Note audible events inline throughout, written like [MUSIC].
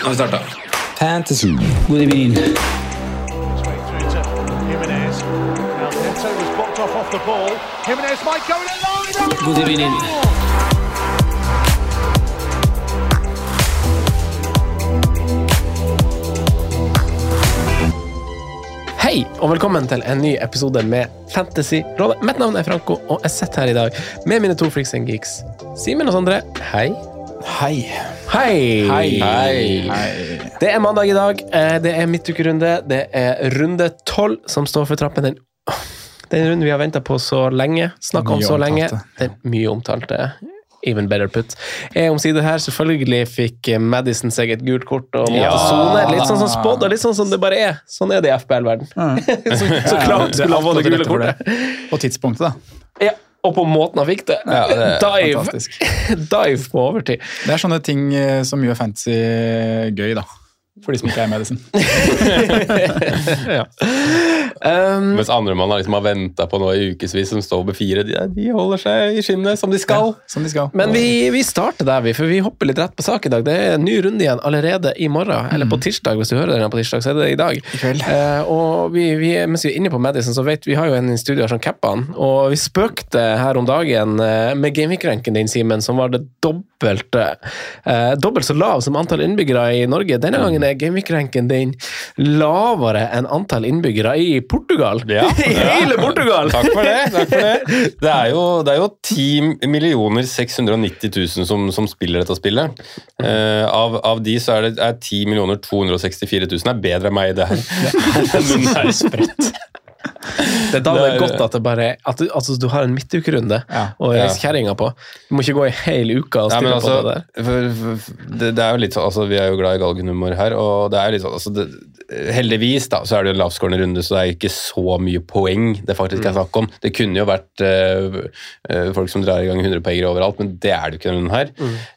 Nå har vi starta. Fantasy. God evening. God evening. Hei, og velkommen til en ny episode med Fantasyrådet. Mitt navn er Franco, og jeg sitter her i dag med mine to freaks and geeks. Simen og Sondre, hei. Hei. Hei. Hei. Det er mandag i dag. eh, Det er midtukerunde. Det er runde tolv som står for trappen. Den, den runden vi har venta på så lenge. Snakka om så lenge. Den mye omtalte. Even better put. Jeg omsider her, selvfølgelig fikk Madison seg et gult kort og måtte Ja. sone. Litt sånn som spådd, og litt sånn som det bare er. Sånn er det i FBL-verden. [LAUGHS] så, så klart skulle han få det gule kortet. Og tidspunktet, da. Ja, og på måten han fikk det. Ja, det [LAUGHS] dive, [LAUGHS] dive på overtid. Det er sånne ting eh, som gjør fantasy gøy, da. For de som ikke er i medisin. [LAUGHS] ja. um, Mens andre mann liksom har venta på noe i ukevis, som står med fire, de, de holder seg i skinnet som de skal. Som de skal. men vi, vi starter der, vi, for vi hopper litt rett på sak i dag. Det er en ny runde igjen allerede i morgen, eller på tirsdag. Hvis du hører den på tirsdag, så er det i dag. I kveld. Eh, og vi, vi, mens vi er inne på medisin, så vet vi har jo en i studio her som capper han. Og vi spøkte her om dagen uh, med gameweek-ranken din, Simen, som var det dobbelte. uh, dobbelt så lav som antall innbyggere i Norge. Denne gangen er gameweek-ranken din lavere enn antall innbyggere i Portugal. Ja. [LAUGHS] I hele Portugal! Takk for det. takk for Det Det er jo, det er jo 10 millioner 690 000 som, som spiller dette spillet. Uh, av, av de så er det er 10 millioner 264 000 er bedre enn meg i det her. Den [LAUGHS] er spredt. Det er da det er godt at, det bare, at du, altså, du har en midtukerunde Ja. å reise kjerringa på. Du må ikke gå i hel uke og stille ja, altså, på det der. for, for, det, det er jo litt sånn, altså, Vi er jo glad i galgenhumor her, og det er litt sånn altså, det, Heldigvis da, så er det jo en lavskårende runde, så det er ikke så mye poeng det faktisk er snakk om. Det kunne jo vært eh, eh, folk som drar i gang 100 poenger overalt, men det er det jo ikke denne runden her.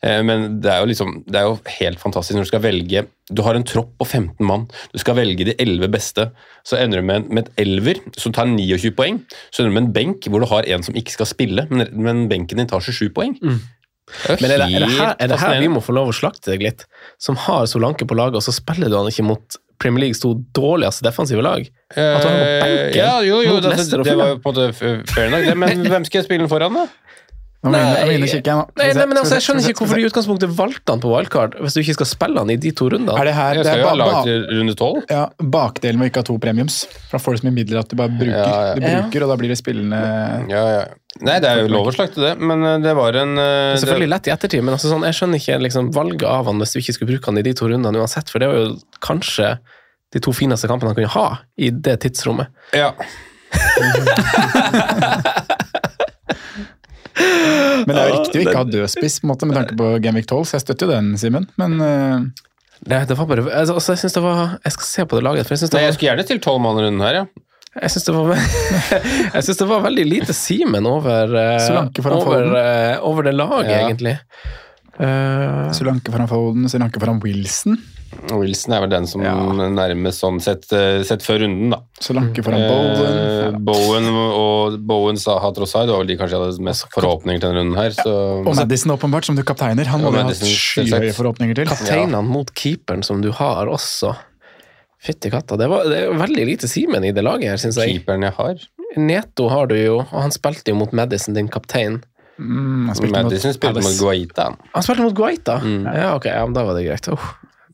Eh, men det er jo liksom, det er jo helt fantastisk når du skal velge Du har en tropp på 15 mann, du skal velge de 11 beste. Så ender du med, med et elver som tar 29 poeng. Så ender du med en benk hvor du har en som ikke skal spille, men, men benken din tar 27 poeng. Det jo Men er det, er, det her, er det her vi må få lov å slakte deg litt? Som har Solanke på laget, og så spiller du han ikke mot Premier Leagues to dårligste defensive lag? At du har på benken Eh, ja, jo, jo, mot det, Leicester og det var jo på en måte fair nok, men [LAUGHS] hvem skal jeg spille den foran, da? Nei, men altså, Jeg skjønner ikke hvorfor du i utgangspunktet valgte han på wildcard hvis du ikke skal spille han i de to rundene. Er det her det skal er jo ha ba, lag ba, til runde tolv. ja, bakdelen med å ikke ha to premiums. Da får du så mye midler at du bare bruker. Ja, ja. Du bruker, Og da blir det spillende Ja, ja. Nei, det er jo lov å slakte det, men eh, det var en eh, Det er det, selvfølgelig lett i ettertid, men altså, sånn, jeg skjønner ikke liksom, valget av han hvis du ikke skulle bruke han i de to rundene uansett, for det var jo kanskje de to fineste kampene han kunne ha i det tidsrommet. Ja. [LAUGHS] [LAUGHS] Men det er jo riktig å ikke ha dødspiss på en måte, med tanke på Genvik 12, så jeg støtter jo den, Simen. Men uh... Det, det var bare, altså, altså, jeg synes det var Jeg skal se på det laget, for jeg syns det Nei, jeg skulle gjerne stilt tolv mann i runden her, ja. Jeg syns det, [LAUGHS] det var veldig lite Simen over, uh, over, eh, over det laget, Ja. egentlig. Uh, Solanke foran Foden, Solanke foran Wilson. Wilson er vel den som Ja. nærmest sånn sett, eh, sett før runden, da. Solanke foran Eh, Bowen. Bowen og Bowen sa hat Trossard, det var vel de kanskje hadde mest forhåpninger til denne runden her. Så. Og Madison, åpenbart, som du kapteiner. Han må du ha skyhøye forhåpninger til. Kapteinene mot keeperen som du har også. Fytti katta. Det, var, det er veldig lite Simen i det laget her, syns jeg. Keeperen jeg har. Neto har du jo, og han spilte jo mot Madison, din kaptein. Mm, han spilte mot Madison spilte mot Guaita. han. Han spilte mot Guaita? Mm. Ja, ok, ja, men da var det greit. Oh,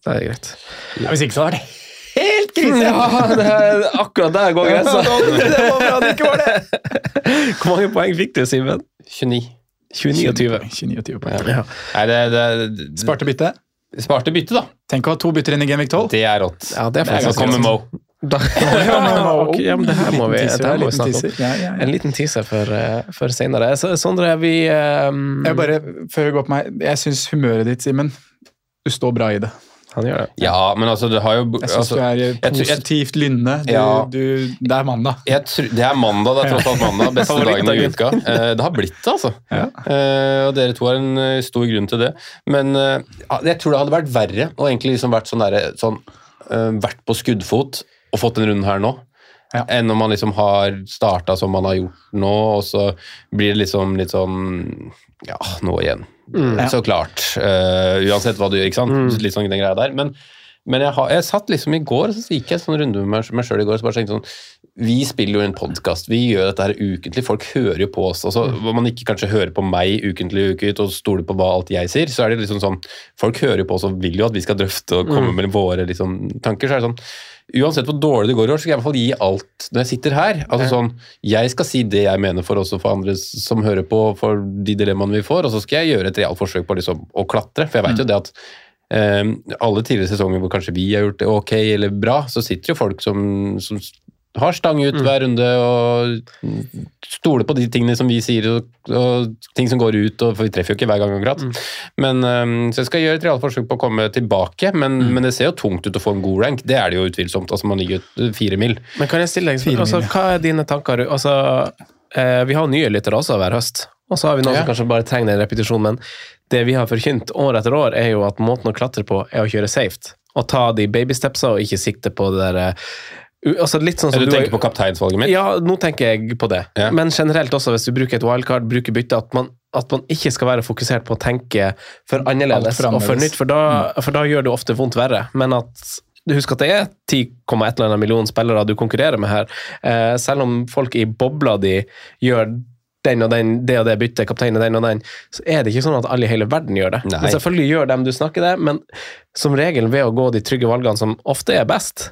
det er greit. Ja, hvis ikke så er det helt krise! Ja, det er akkurat der går grensa. det var bra det ikke var det! [LAUGHS] Hvor mange poeng fikk du, Simen? 29. 29 og 20. 29 og 20 poeng. Ja. Nei, det, det, det Sparte bytte. Sparte bytte, da. Tenk å ha to bytter inn i Genvik 12. Det er rått. Ja, det er Så faktisk kommer Mo. [LAUGHS] Da, ok, ja, men det her må vi, teaser, her må vi snakke om. Ja, ja, ja. En liten teaser for, eh, for senere. Så, Sondre, vi um... Jeg bare, før vi går på meg, jeg syns humøret ditt, Simen Du står bra i det. Han gjør det. Ja, men altså, det har jo Jeg syns altså, du er jeg- positivt lynne. Ja. det er mandag. jeg tror, det er mandag, det er tross alt mandag. Beste dagen i uka. Eh, Det har blitt det, altså. Ja. Eh, Og dere to har en eh, stor grunn til det. Men eh, jeg tror det hadde vært verre å egentlig liksom vært sånn derre sånn, eh, Vært på skuddfot og fått den runden her nå. Ja. Enn om man liksom har starta som man har gjort nå, og så blir det liksom litt sånn Ja, nå igjen. Ja. Så klart. Uh, uansett hva du gjør, ikke sant. Litt sånn den greia der. Men, men jeg, har, jeg satt liksom i går, så gikk jeg en sånn runde med meg, sjøl i går, så bare tenkte sånn Vi spiller jo en podkast, vi gjør dette her ukentlig, folk hører jo på oss. altså Om man ikke kanskje hører på meg ukentlig uke ut og stoler på hva alt jeg sier, så er det liksom sånn Folk hører jo på oss og vil jo at vi skal drøfte og komme med våre liksom, tanker. så er det sånn Uansett hvor dårlig det går i år, så skal jeg i hvert fall gi alt når jeg sitter her. Altså sånn, Jeg skal si det jeg mener for oss og for andre som hører på, for de dilemmaene vi får, og så skal jeg gjøre et realt forsøk på liksom, å klatre. For jeg vet jo det at alle tidligere sesonger hvor kanskje vi har gjort det ok eller bra, så sitter jo folk som, som har stang ut hver runde og stoler på de tingene som vi sier, og, og ting som går ut, og, for vi treffer jo ikke hver gang akkurat. Men, um, så jeg skal gjøre et realt forsøk på å komme tilbake, men, men det ser jo tungt ut å få en god rank. Det er det jo utvilsomt. altså Man ligger fire mil. Men kan jeg stille deg altså. Hva er dine tanker? Altså, eh, vi har nye lyttere også hver høst, og så har vi noen Ja. som kanskje bare trenger en repetisjon, men det vi har forkynt år etter år, er jo at måten å klatre på er å kjøre safe. Og ta de babystepsa og ikke sikte på det der eh, altså Litt sånn som Du du tenker på kapteinsvalget mitt? Ja, nå tenker jeg på det. Ja. Men generelt også, hvis du bruker et wildcard, bruker bytte, at man, at man ikke skal være fokusert på å tenke for annerledes for og for nytt, for da, for da gjør det ofte vondt verre. Men at Husk at det er 10,1 millioner spillere du konkurrerer med her. Eh, selv om folk i bobla di gjør den og den, det og det byttet, kapteinen den og den, så er det ikke sånn at alle i hele verden gjør det. Nei. Men selvfølgelig gjør dem du snakker det, men som regel ved å gå de trygge valgene som ofte er best,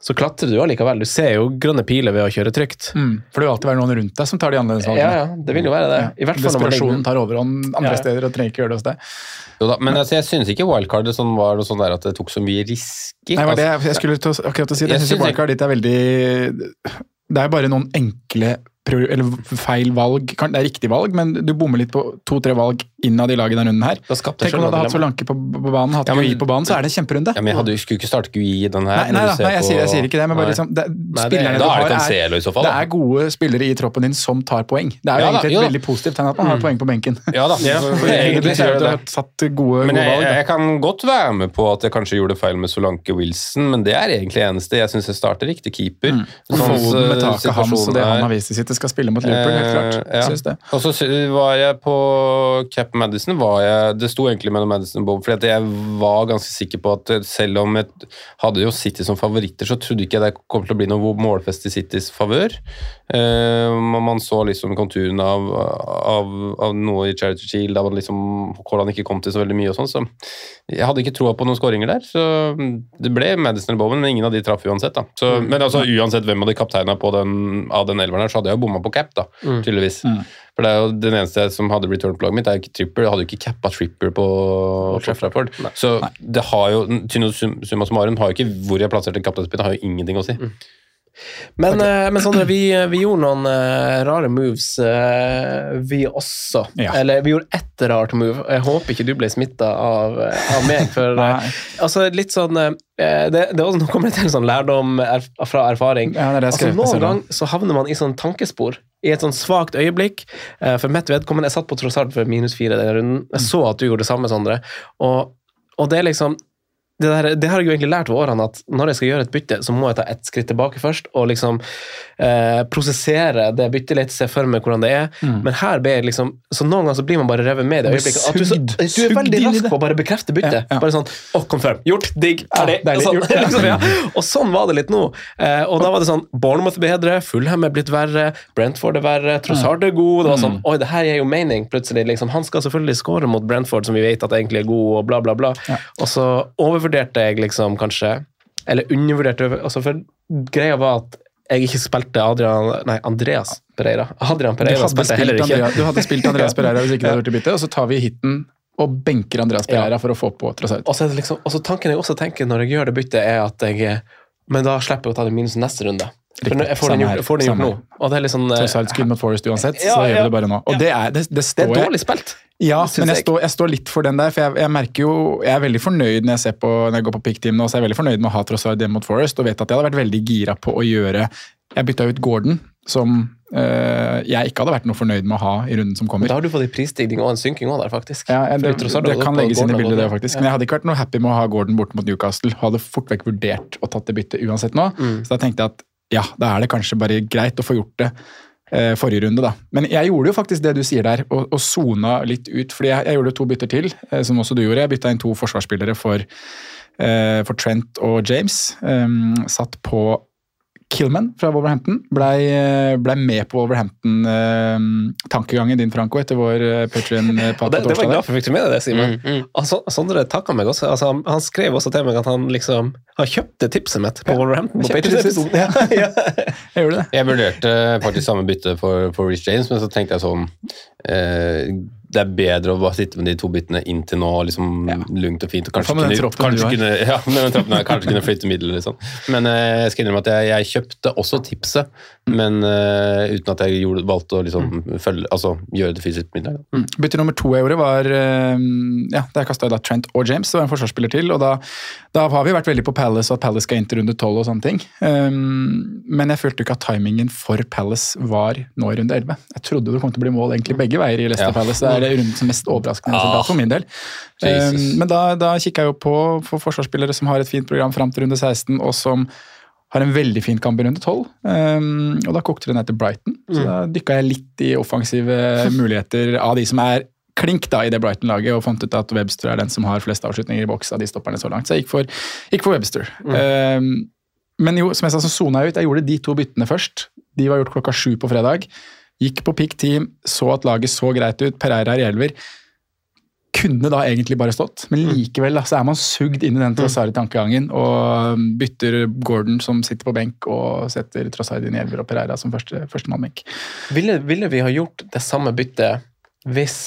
så klatrer du allikevel. Du ser jo grønne piler ved å kjøre trygt. Mm. For det vil alltid være noen rundt deg som tar de annerledes Ja, valgene. ja, det vil jo være det. I hvert fall når Desperasjonen tar overhånd andre Ja, ja. steder og trenger ikke gjøre det hos deg. Jo da, men altså, jeg synes ikke wildcardet sånn var noe sånn der at det tok så mye risker. Nei, det, Altså, jeg skulle til å- akkurat å si det. Jeg Jeg syns synes wildcard ditt er veldig Det er bare noen enkle eller feil valg. Det er riktig valg, men du bommer litt på to-tre valg innad i laget denne runden her. Tenk om du hadde hatt Solanke på, på banen, hatt Ja, men- GUI på banen, så er det kjemperunde. ja, men jeg hadde, skulle ikke starte GUI i den her. Nei, nei, da, nei jeg, sier, jeg sier ikke det, men bare liksom, det, det- spillerne Da du er det har, så fall, det er gode spillere i troppen din som tar poeng. Det er jo Ja egentlig da, et veldig positivt tegn at man har poeng på benken. Ja da, [LAUGHS] Ja, for- for egentlig er at du har satt gode, Men gode jeg, valg. da. jeg kan godt være med på at jeg kanskje gjorde feil med Solanke Wilson, men det er egentlig eneste. Jeg syns jeg starter riktig keeper. Mm. Sånn, med taket hans og det han har er- vist i sitt, skal spille mot Liverpool, helt klart. Eh. Og så var jeg på Cap Madison, var jeg, det sto egentlig mellom Madison og Bob, fordi jeg var ganske sikker på at eh, selv om jeg hadde jo City som favoritter, så trodde ikke jeg det kom til å bli noe målfest i Citys favør. Eh, man så liksom konturen av, av, av noe i Charity Shield, da man liksom, hvordan ikke kom til så veldig mye og sånn, så jeg hadde ikke troa på noen skåringer der, så det ble Madison eller Bowen, men ingen av de traff uansett. da. Så, men altså, uansett hvem av de kapteinene på den, av den elveren her, så hadde jeg jo bomma på cap, da, tydeligvis. For det er jo den eneste som hadde på laget mitt, er jo ikke Tripper. Jeg hadde jo ikke cappa Tripper på Trafford. Så det har jo, Tyno summa summarum, har jo ikke hvor jeg plasserte kapteinspinnet, har jo ingenting å si. Men, eh, men Sondre, vi, vi gjorde noen uh, rare moves, uh, vi også. Ja. Eller vi gjorde ett rart move. Jeg håper ikke du ble smitta av, av meg. For [LAUGHS] Nei. altså, litt sånn det, det er også, Nå kommer det til sånn lærdom erf fra erfaring. Ja, det er det altså, noen ganger så havner man i sånn tankespor. I et sånn svakt øyeblikk. Eh, For mitt vedkommende, jeg satt på Trossard for minus fire denne runden. Jeg så at du gjorde det samme, Sondre. Og, og det er liksom det, der, det har jeg jo egentlig lært over årene, at når jeg skal gjøre et bytte, så må jeg ta ett skritt tilbake først og liksom eh, prosessere det byttet litt, se for meg hvordan det er. Men her blir jeg liksom Så noen ganger så blir man bare revet med i det Mm. Øyeblikket. At du, så, du er sugd veldig rask på å bare bekrefte byttet. Ja, ja. Bare sånn Å, confirm. Gjort. Digg. Ferdig. deilig. sånn, [LAUGHS] liksom, ja. Og sånn var det litt nå. Eh, og da var det sånn Bournemouth bedre, Fulham er blitt verre, Brentford er verre, Trossard er god. Det var sånn Mm. Oi, det her gir jo mening, plutselig. Liksom. Han skal selvfølgelig skåre mot Brentford, som vi vet at egentlig er god, og bla, bla, bla. Og så overvurderte jeg liksom kanskje eller undervurderte altså For greia var at jeg ikke spilte Adrian Nei, Andreas Pereira. Adrian Pereira spilte jeg heller ikke. Andrea, du hadde spilt Andreas Pereira hvis ikke det hadde vært i bytte, og så tar vi hiten og benker Andreas Pereira for å få på Trasaut. Og så liksom, og så tanken jeg også tenker når jeg gjør det byttet, er at jeg Men da slipper jeg å ta det minus neste runde. Riktig. jeg får den gjort, får den gjort nå. Og det er litt sånn Tross alt skudd mot Forest uansett, Ja, så gjør ja. vi det bare nå. Og det, er, det, det Det er dårlig spilt. Ja, men jeg jeg. står, jeg står litt for den der, for jeg, jeg merker jo Jeg er veldig fornøyd når jeg, ser på, når jeg går på pick team nå, så jeg er veldig fornøyd med å ha Trossard hjemme mot Forest, og vet at jeg hadde vært veldig gira på å gjøre Jeg bytta ut Gordon, som øh, jeg ikke hadde vært noe fornøyd med å ha i runden som Men kommer. da har du fått en prisstigning og en synking òg der, faktisk. Ja, det, Trossard det har kan legges inn i bildet, det faktisk. Men jeg hadde ikke vært noe happy med å ha Gordon borte mot Newcastle. Hadde fort vekk vurdert å tatt det byttet uansett nå. Mm. Så da tenkte jeg at ja, da er det kanskje bare greit å få gjort det eh, forrige runde, da. Men jeg gjorde jo faktisk det du sier der, og, og sona litt ut. Fordi jeg, jeg gjorde to bytter til, eh, som også du gjorde. Jeg bytta inn to forsvarsspillere for, eh, for Trent og James. Um, satt på Killman fra Wolverhampton. Blei ble med på Wolverhampton-tankegangen din, Franco, etter vår uh, Patrion-prat Og det, det var jeg glad for fikk du med deg det, Simen. Mm, mm. Altså, Sondre takka meg også. Altså, han, skrev også til meg at han liksom Han kjøpte tipset mitt på Wolverhampton. på Kjøpte Patriots-episoden. Ja, ja. [LAUGHS] Jeg gjorde det. Jeg vurderte faktisk samme bytte for, for Rich James, men så tenkte jeg sånn eh, Det er bedre å bare sitte med de to byttene inntil nå, liksom lugnt og fint. Og kanskje kunne, kanskje kunne, ja, her, kanskje kunne flytte midler. Liksom. Men eh, jeg skal innrømme at jeg, jeg kjøpte også tipset, men eh, uten at jeg gjorde, valgte å liksom følge, altså, gjøre det fysisk da. Mm. Bytte nummer to jeg gjorde, var eh, ja, Der kasta jeg da Trent og James, det var en forsvarsspiller til. og Da, da har vi vært veldig på Palace, og at Palace skal inn til runde tolv og sånne ting. Um, men jeg følte ikke at timingen for Palace var nå i runde elleve. Jeg trodde det kom til å bli mål egentlig begge veier i Leicester Ja. Palace. Det er det rundens mest overraskende resultat for min del. Jesus. Um, men da, da kikker jeg jo på for forsvarsspillere som har et fint program fram til runde 16, og som har en veldig fin kamp i runde 12. Um, og da kokte det ned til Brighton. Så da dykka jeg litt i offensive [LAUGHS] muligheter av de som er klink da i det Brighton-laget, og fant ut at Webster er den som har flest avslutninger i boks av de stopperne så langt. Så jeg gikk for, gikk for Webster. Um, men jo, som jeg sa, så sona jeg ut. Jeg gjorde de to byttene først. De var gjort klokka sju på fredag. Gikk på pick team, så at laget så greit ut. Pereira er i elver. Kunne da egentlig bare stått, men likevel da, så er man sugd inn i den Trossari-tankegangen og bytter Gordon som sitter på benk, og setter Trossari inn i elver og Pereira som første, førstemann benk. Ville, ville vi ha gjort det samme byttet hvis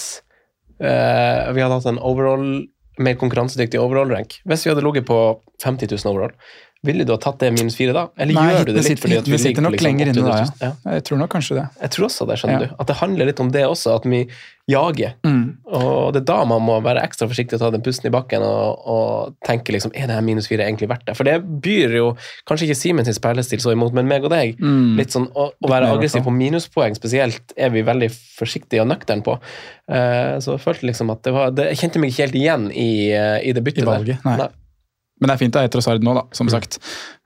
eh, vi hadde hatt en overall, mer konkurransedyktig overall-rank? Hvis vi hadde ligget på 50 000 overall, ville du ha tatt det minus fire da? Eller Nei, gjør du det litt sitter, fordi at vi hitene sitter ligger nok liksom lenger inne da, ja. ja. Jeg tror nok kanskje det. Jeg tror også det, skjønner Ja. du. At det handler litt om det også, at vi jager. Og det er da man må være ekstra forsiktig og ta den pusten i bakken og, og tenke liksom, er det her minus fire egentlig verdt det? For det byr jo kanskje ikke Simen sin spillestil så imot, men meg og deg. Litt sånn Å, å være aggressiv på minuspoeng spesielt er vi veldig forsiktige og nøkterne på. Uh, så jeg følte liksom at det var det, Jeg kjente meg ikke helt igjen i, eh, i det byttet I valget, der. nei. Men det er fint å ha Trossard nå, da, som sagt.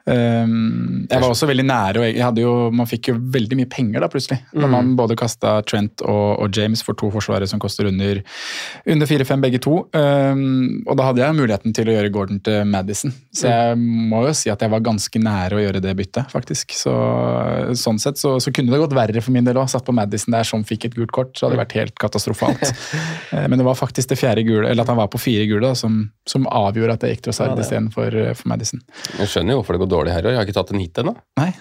Um, jeg var også veldig nære, og jeg hadde jo, man fikk jo veldig mye penger da plutselig. Når man både kasta Trent og, og James for to forsvarere som koster under, under 4-5 begge to. Um, og da hadde jeg muligheten til å gjøre Gordon til Madison. Så jeg må jo si at jeg var ganske nære å gjøre det byttet, faktisk. Så, sånn sett så, så kunne det gått verre for min del òg. Satt på Madison der som fikk et gult kort, så hadde det vært helt katastrofalt. [LAUGHS] Eh, Men det var faktisk det fjerde gule, eller at han var på fire gule, da, som, som avgjorde at jeg gikk Trossard Ja, det- istedenfor eh, for Madison. Jeg skjønner jo hvorfor det går dårlig her òg. Jeg har ikke tatt en hit ennå. Nei,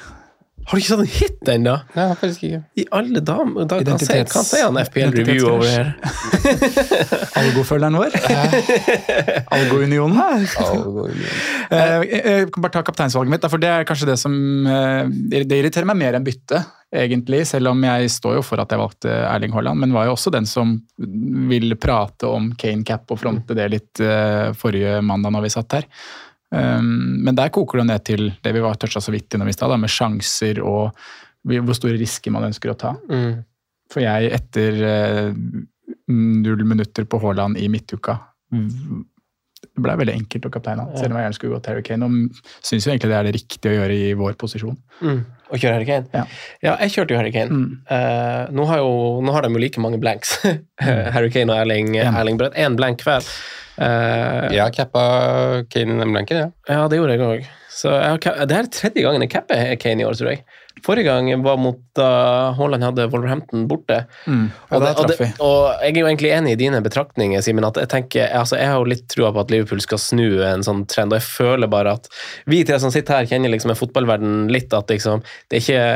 Har du ikke tatt en hit ennå? Nei, jeg har faktisk ikke. I alle damer da, Hva sier han FPL Review over her? [LAUGHS] algofølgeren vår. [LAUGHS] Algounionen. Algo jeg jeg kan bare ta kapteinsvalget mitt, for det er kanskje det som eh, Det irriterer meg mer enn bytte, egentlig. Selv om jeg står jo for at jeg valgte Erling Haaland, men var jo også den som ville prate om Kane Cap og fronte det litt eh, forrige mandag når vi satt her. Um, men der koker det ned til det vi var toucha så vidt innom i stad, med sjanser og hvor store risker man ønsker å ta. Mm. For jeg, etter uh, null minutter på Haaland i midtuka Det ble veldig enkelt å kapteine han, selv om jeg gjerne skulle gått Harry Kane. Og syns jo egentlig det er det riktige å gjøre i vår posisjon. Mm. Og kjøre Harry Kane? Ja. jeg kjørte jo Harry Kane. Mm. Uh, nå, har jo, nå har de jo like mange blanks, [LAUGHS] Harry Kane og Erling, Erling Brett. Én blank hver. Eh, Jeg har cappa Kane i blanken, ja. Ja, det gjorde jeg òg. Det er tredje gangen jeg capper Kane i år, tror jeg. Forrige gang var mot da Haaland hadde Wolverhampton borte. Mm. Ja, Og, det, og, det, og jeg er jo egentlig enig i dine betraktninger, Simen. at Jeg tenker, altså jeg har jo litt trua på at Liverpool skal snu en sånn trend, og jeg føler bare at vi tre som sitter her, kjenner liksom en fotballverden litt at liksom, det er ikke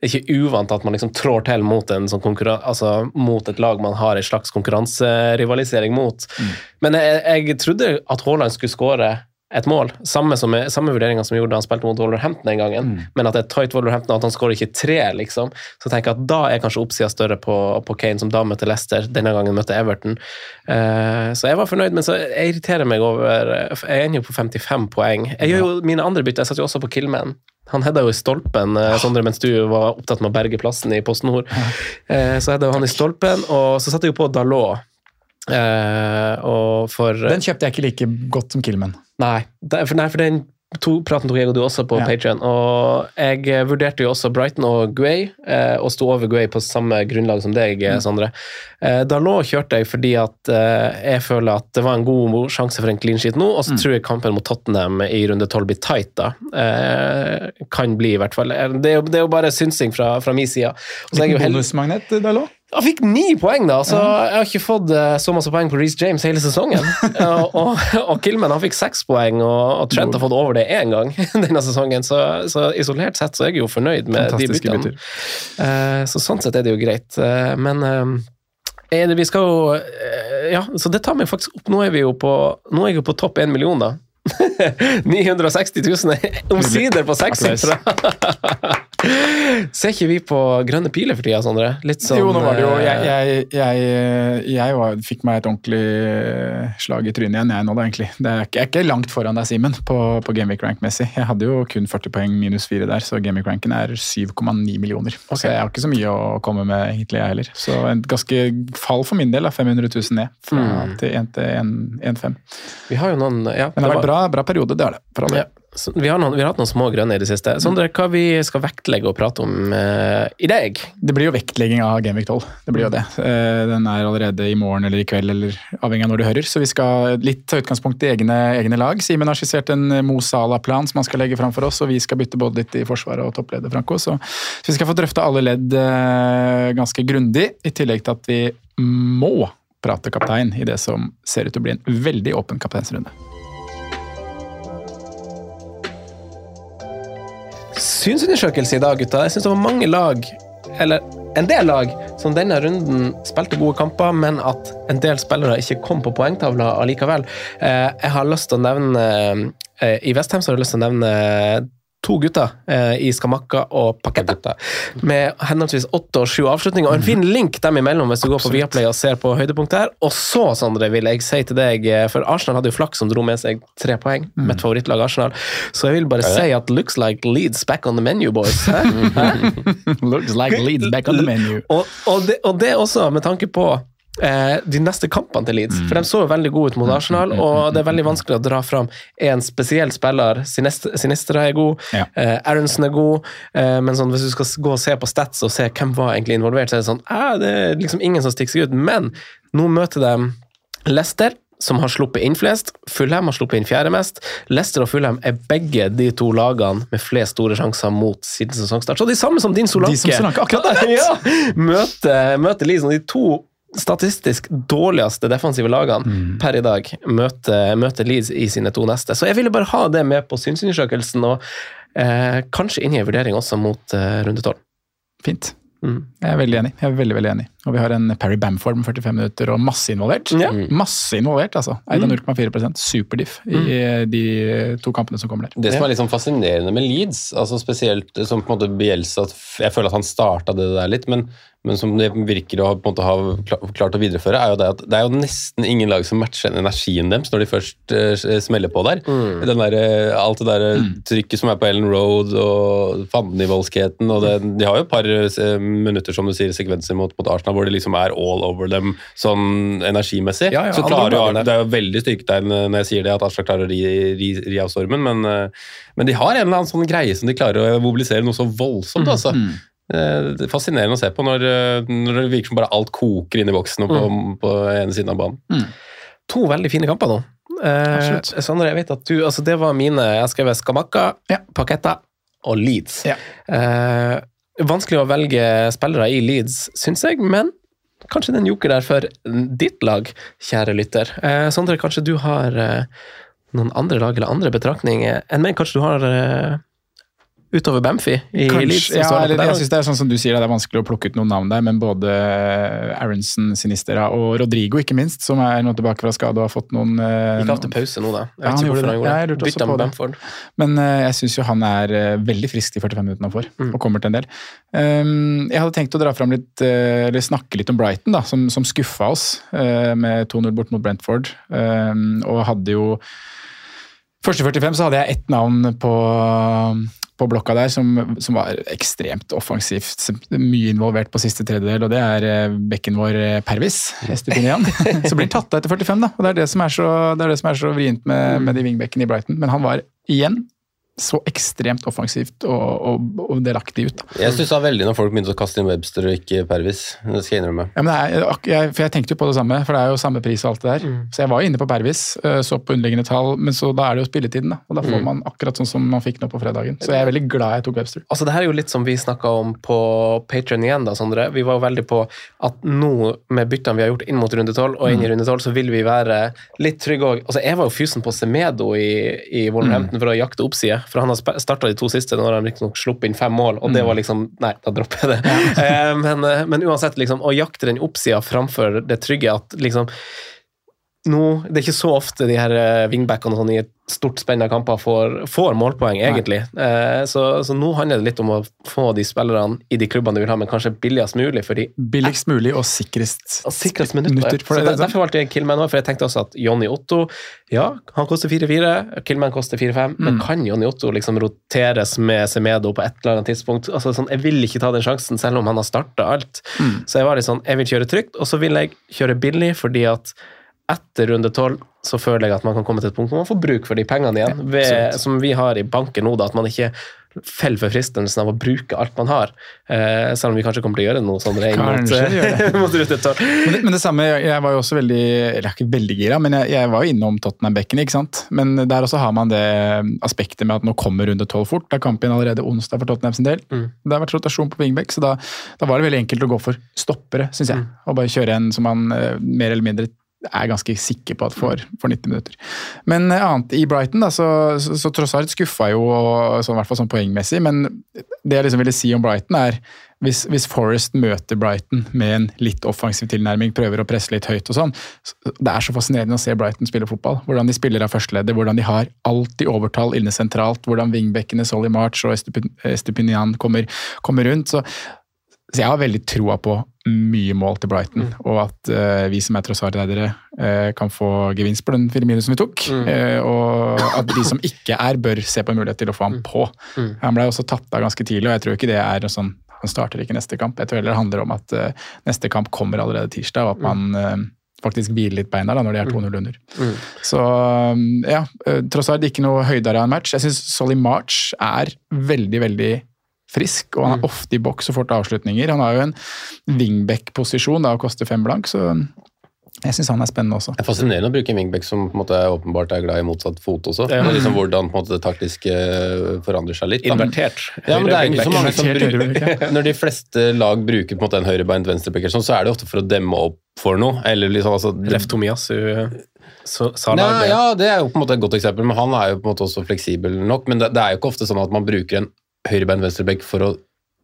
det er ikke uvant at man liksom trår til mot, sånn altså mot et lag man har en slags konkurranserivalisering mot. Mm. Men jeg, jeg trodde at Haaland skulle skåre et mål. Samme, som, samme vurderinga som gjorde da han spilte mot Wolverhampton den gangen. Mm. Men at det er tight Wolverhampton, at han skårer ikke tre, liksom. Så tenker jeg at da er kanskje oppsida større på, på Kane, som da møtte Leicester. Denne gangen møtte Everton. Uh, så jeg var fornøyd, men så jeg irriterer meg over Jeg ender jo på 55 poeng. Jeg gjør jo mine andre bytter. Jeg satt jo også på Killman. Han hedda jo i stolpen, eh, Sondre, mens du var opptatt med å berge plassen i Post Nord. Eh, så hedda han i stolpen, og så satte jeg jo på Dalot. Eh, Den kjøpte jeg ikke like godt som Kilman. Nei, for, nei, for den to, praten tok jeg og du også på Ja. Patreon og jeg eh, vurderte jo også Brighton og Guay, eh, og sto over Guay på samme grunnlag som deg, Mm. eh, Sondre. Eh, da lå kjørte jeg fordi at eh, jeg føler at det var en god sjanse for en clean sheet nå, og Mm. så tror jeg kampen mot Tottenham i runde 12 blir tight, da. Eh, kan bli, i hvert fall. Det er jo, det er jo bare synsing fra, fra min side. Liten bonusmagnet, Dalot. Han fikk ni poeng, da! Så jeg har ikke fått eh, så masse poeng på Reece James hele sesongen. [LAUGHS] og, og, og Killman han fikk seks poeng, og, og Trent har fått over det én gang [LAUGHS] denne sesongen. Så, så isolert sett så er jeg jo fornøyd med de byttene. Eh, så sånn sett er det jo greit. Eh, men det, vi skal jo Ja, så det tar meg faktisk opp. Nå er vi jo på, nå er jeg jo på topp én million, da. [LAUGHS] 960 000 omsider på sekssifra! Ser ikke vi på grønne piler for tida, Sondre? Litt sånn jo, nå var det jo eh, Jeg, jeg, jeg, jeg var, fikk meg et ordentlig slag i trynet igjen, jeg nå da, egentlig. Det er, jeg er ikke langt foran deg, Simen, på, på Gameweek Rank-messig. Jeg hadde jo kun 40 poeng minus 4 der, så Gameweek Ranken er 7,9 millioner. Så jeg har ikke så mye å komme med, egentlig, jeg heller. Så en ganske fall for min del, da. 500 000 ned fra Mm. til 1 til 1,5. Vi har jo noen ja, Men det har vært bra, bra periode, det har det. For alle. Ja, vi, har noen, vi har hatt noen små grønne i det siste. Sondre, hva vi skal vektlegge og prate om uh, i dag? Det blir jo vektlegging av Genvik 12. Det blir jo det. Uh, Den er allerede i morgen eller i kveld, eller avhengig av når du hører. Så vi skal litt ta utgangspunkt i egne, egne lag. Simen har skissert en Mo Salah-plan som han skal legge fram for oss, og vi skal bytte både litt i forsvaret og toppleder, Franco. Så vi skal få drøfte alle ledd uh, ganske grundig, i tillegg til at vi må prate kaptein i det som ser ut til å bli en veldig åpen kapteinsrunde. Synsundersøkelse i dag, gutta. Jeg syns det var mange lag, eller en del lag, som denne runden spilte gode kamper, men at en del spillere ikke kom på poengtavla allikevel. Eh, Jeg har lyst til å nevne eh, I Vestheim har jeg lyst til å nevne to gutter eh, i Skamakka og pakketter. Med henholdsvis åtte og sju avslutninger. Og en fin link dem imellom hvis du går på Viaplay og ser på høydepunkt der. Og så, Sondre, vil jeg si til deg, eh, for Arsenal hadde jo flaks som dro med seg tre poeng. Mitt favorittlag Arsenal. Så jeg vil bare si at looks like Leeds back on the menu, boys. [LAUGHS] Looks like Leeds back on the menu. Og, og, det, og det også med tanke på de neste kampene til Leeds. For de så jo veldig gode ut mot Arsenal, og det er veldig vanskelig å dra fram en spesiell spiller. Sinistra er god, Ja. eh, Aronsen er god, eh, men sånn, hvis du skal gå og se på stats og se hvem var egentlig involvert, så er det sånn eh, Det er liksom ingen som stikker seg ut. Men nå møter de Leicester. Som har sluppet inn flest. Fulham har sluppet inn fjerde mest. Leicester og Fulham er begge de to lagene med flest store sjanser mot siden sesongstart. Så de samme som din Solanke. De som Solanke, akkurat [LAUGHS] ja, møter, møter Leeds, og de to statistisk dårligste defensive lagene Mm. per i dag møter, møter Leeds i sine to neste. Så jeg ville bare ha det med på synsundersøkelsen, og eh, kanskje inni en vurdering også mot eh, runde tolv. Fint. Mm. Jeg er veldig enig. Jeg er veldig, veldig enig. Og vi har en Parry Bamford med 45 minutter og masse involvert. Ja. Masse involvert, altså. Eid av 0,4 Superdiff i de to kampene som kommer der. Det som er litt sånn fascinerende med Leeds, altså spesielt som på en måte Bielsa Jeg føler at han starta det der litt, men, men som det virker å ha, på en måte ha klart å videreføre, er jo det at det er jo nesten ingen lag som matcher energien deres når de først uh, smeller på der. Den der, eh, alt det der mm. trykket som er på Ellen Road og fandenivoldskheten, og det, de har jo et par eh, minutter, som du sier, sekvenser mot, mot Arsenal hvor det liksom er all over dem sånn energimessig. Ja, ja, så klarer jo Arne, det er jo veldig styrketegn eh, når jeg sier det, at Arsenal klarer å ri, ri, ri av stormen, men, eh, men de har en eller annen sånn greie som de klarer å mobilisere noe så voldsomt. Mm, altså. Eh, Det er fascinerende å se på når, eh, når det virker som bare alt koker inn i boksen og på, Mm. på ene siden av banen. to veldig fine kamper nå. Eh. Sondre, jeg vet at du altså Det var mine Jeg skrev Skamakka, Ja. Paketta og Leeds. Ja. Eh, vanskelig å velge spillere i Leeds, syns jeg, men kanskje det er en joker der for ditt lag, kjære lytter. Eh, Sondre, kanskje du har eh, noen andre lag eller andre betraktninger enn meg? Kanskje du har eh, utover Bamfi. i Leeds? Ja, eller, der jeg synes Det er sånn som du sier, det er vanskelig å plukke ut noen navn der, men både Aronsen, Sinistera og Rodrigo, ikke minst, som er nå tilbake fra skade og har fått noen eh, Gikk av til pause nå, da. Jeg vet ja, ikke hvorfor han gjorde det. Bytta med. Bamford. Men uh, jeg syns jo han er uh, veldig frisk de 45 minuttene han får, Mm. og kommer til en del. Um, jeg hadde tenkt å dra fram litt, uh, eller snakke litt om Brighton, da, som, som skuffa oss eh, med 2-0 bort mot Brentford. Um, og hadde jo Første 45 så hadde jeg ett navn på, på blokka der som, som var ekstremt offensivt. Mye involvert på siste tredjedel, og det er eh, bekken vår eh, Pervis. Estupinian. [LAUGHS] som blir tatt av etter 45, da. Og det er det som er så, det er det som er så vrient med, med de wingbekkene i Brighton. Men han var igjen så ekstremt offensivt og, og, og delaktig ut. Da. Jeg stussa veldig når folk begynte å kaste inn Webster og ikke Pervis. Det skal jeg innrømme. Ja, men det er, jeg, for jeg tenkte jo på det samme, for det er jo samme pris og alt det der. Så jeg var jo inne på Pervis, øh, så på underliggende tall, men så da er det jo spilletiden, da. Og da får man akkurat sånn som man fikk nå på fredagen. Så jeg er veldig glad jeg tok Webster. Altså, det her er jo litt som vi snakka om på Patreon igjen, da, Sondre. Vi var jo veldig på at nå, med byttene vi har gjort inn mot runde 12 og inn i runde 12, så vil vi være litt trygge òg. Altså, jeg var jo fysen på Semedo i, i Wolverhampton for å jakte oppside, for han har starta de to siste, nå har han riktignok sluppet inn fem mål, og det var liksom Nei, da dropper jeg det. [LAUGHS] Eh, men, eh, men uansett, liksom, å jakte den oppsida framfor det trygge at liksom nå, Det er ikke så ofte de her eh, wingbackene sånn i et stort spenn av kamper får, får målpoeng, egentlig. Eh, så, så nå handler det litt om å få de spillerne i de klubbene du vil ha, men kanskje billigst mulig. fordi Billigst mulig og sikrest, og sikrest minutter. for det, derfor valgte jeg Killman òg, for jeg tenkte også at Johnny Otto Ja, han koster 4-4, Killman koster 4-5, men kan Johnny Otto liksom roteres med Semedo på et eller annet tidspunkt? Altså, sånn, jeg vil ikke ta den sjansen, selv om han har starta alt. Så jeg var litt sånn, jeg vil kjøre trygt, og så vil jeg kjøre billig, fordi at etter runde 12 så føler jeg at man kan komme til et punkt hvor man får bruk for de pengene igjen, ved, som vi har i banken nå, da, at man ikke faller for fristelsen av å bruke alt man har. Eh, selv om vi kanskje kommer til å gjøre noe sånn inn mot, [LAUGHS] mot runde 12. Men men det samme, jeg, var jo også veldig Eller er ikke veldig gira, men jeg, jeg var jo innom Tottenham-bekken, ikke sant. Men der også har man det aspektet med at nå kommer runde tolv fort. Da er kampen allerede onsdag for Tottenham sin del. Mm. Det har vært rotasjon på wingback, så da, da var det veldig enkelt å gå for stoppere, syns jeg. Og bare kjøre en som man eh, mer eller mindre er ganske sikker på at får, for 90 minutter. Men eh, annet i Brighton, da, så, så, så tross alt skuffa jo, sånn, i hvert fall sånn poengmessig. Men det jeg liksom ville si om Brighton, er hvis, hvis Forest møter Brighton med en litt offensiv tilnærming, prøver å presse litt høyt og sånn, det er så fascinerende å se Brighton spille fotball. Hvordan de spiller av førsteleddet, hvordan de har alltid overtall inne sentralt, hvordan wingbackene Solly March og Estupinian kommer, kommer rundt. Så, så jeg har veldig troa på mye mål til Brighton, og at uh, vi som er trossardere uh, kan få gevinst på den Firmino som vi tok. eh, og at de som ikke er, bør se på en mulighet til å få ham på. Han ble også tatt av ganske tidlig, og jeg tror ikke det er sånn Han starter ikke neste kamp. Jeg tror heller det handler om at neste kamp kommer allerede tirsdag, og at man eh, faktisk hviler litt beina da, når de er 2-0 under. Så um, ja, tross alt ikke noe høydere av en match. Jeg syns Solly March er veldig, veldig frisk, og han er ofte i boks og får til avslutninger. Han har jo en wingback-posisjon og koster fem blank, så jeg syns han er spennende også. Det er fascinerende å bruke en wingback som på en måte åpenbart er glad i motsatt fot også. Ja. Men liksom Hvordan på en måte, det taktiske eh, forandrer seg litt. Da. Invertert. Ja, men det er ikke så mange som bruker [LAUGHS] Når de fleste lag bruker på en måte en høyrebeint venstreback, sånn, så er det ofte for å demme opp for noe. Eller liksom, altså, Ref Tomiyasu så- sa Nei, det. ja, det er jo på en måte et godt eksempel, men han er jo på en måte også fleksibel nok. Men det, det er jo ikke ofte sånn at man bruker en høyrebeint venstreback for å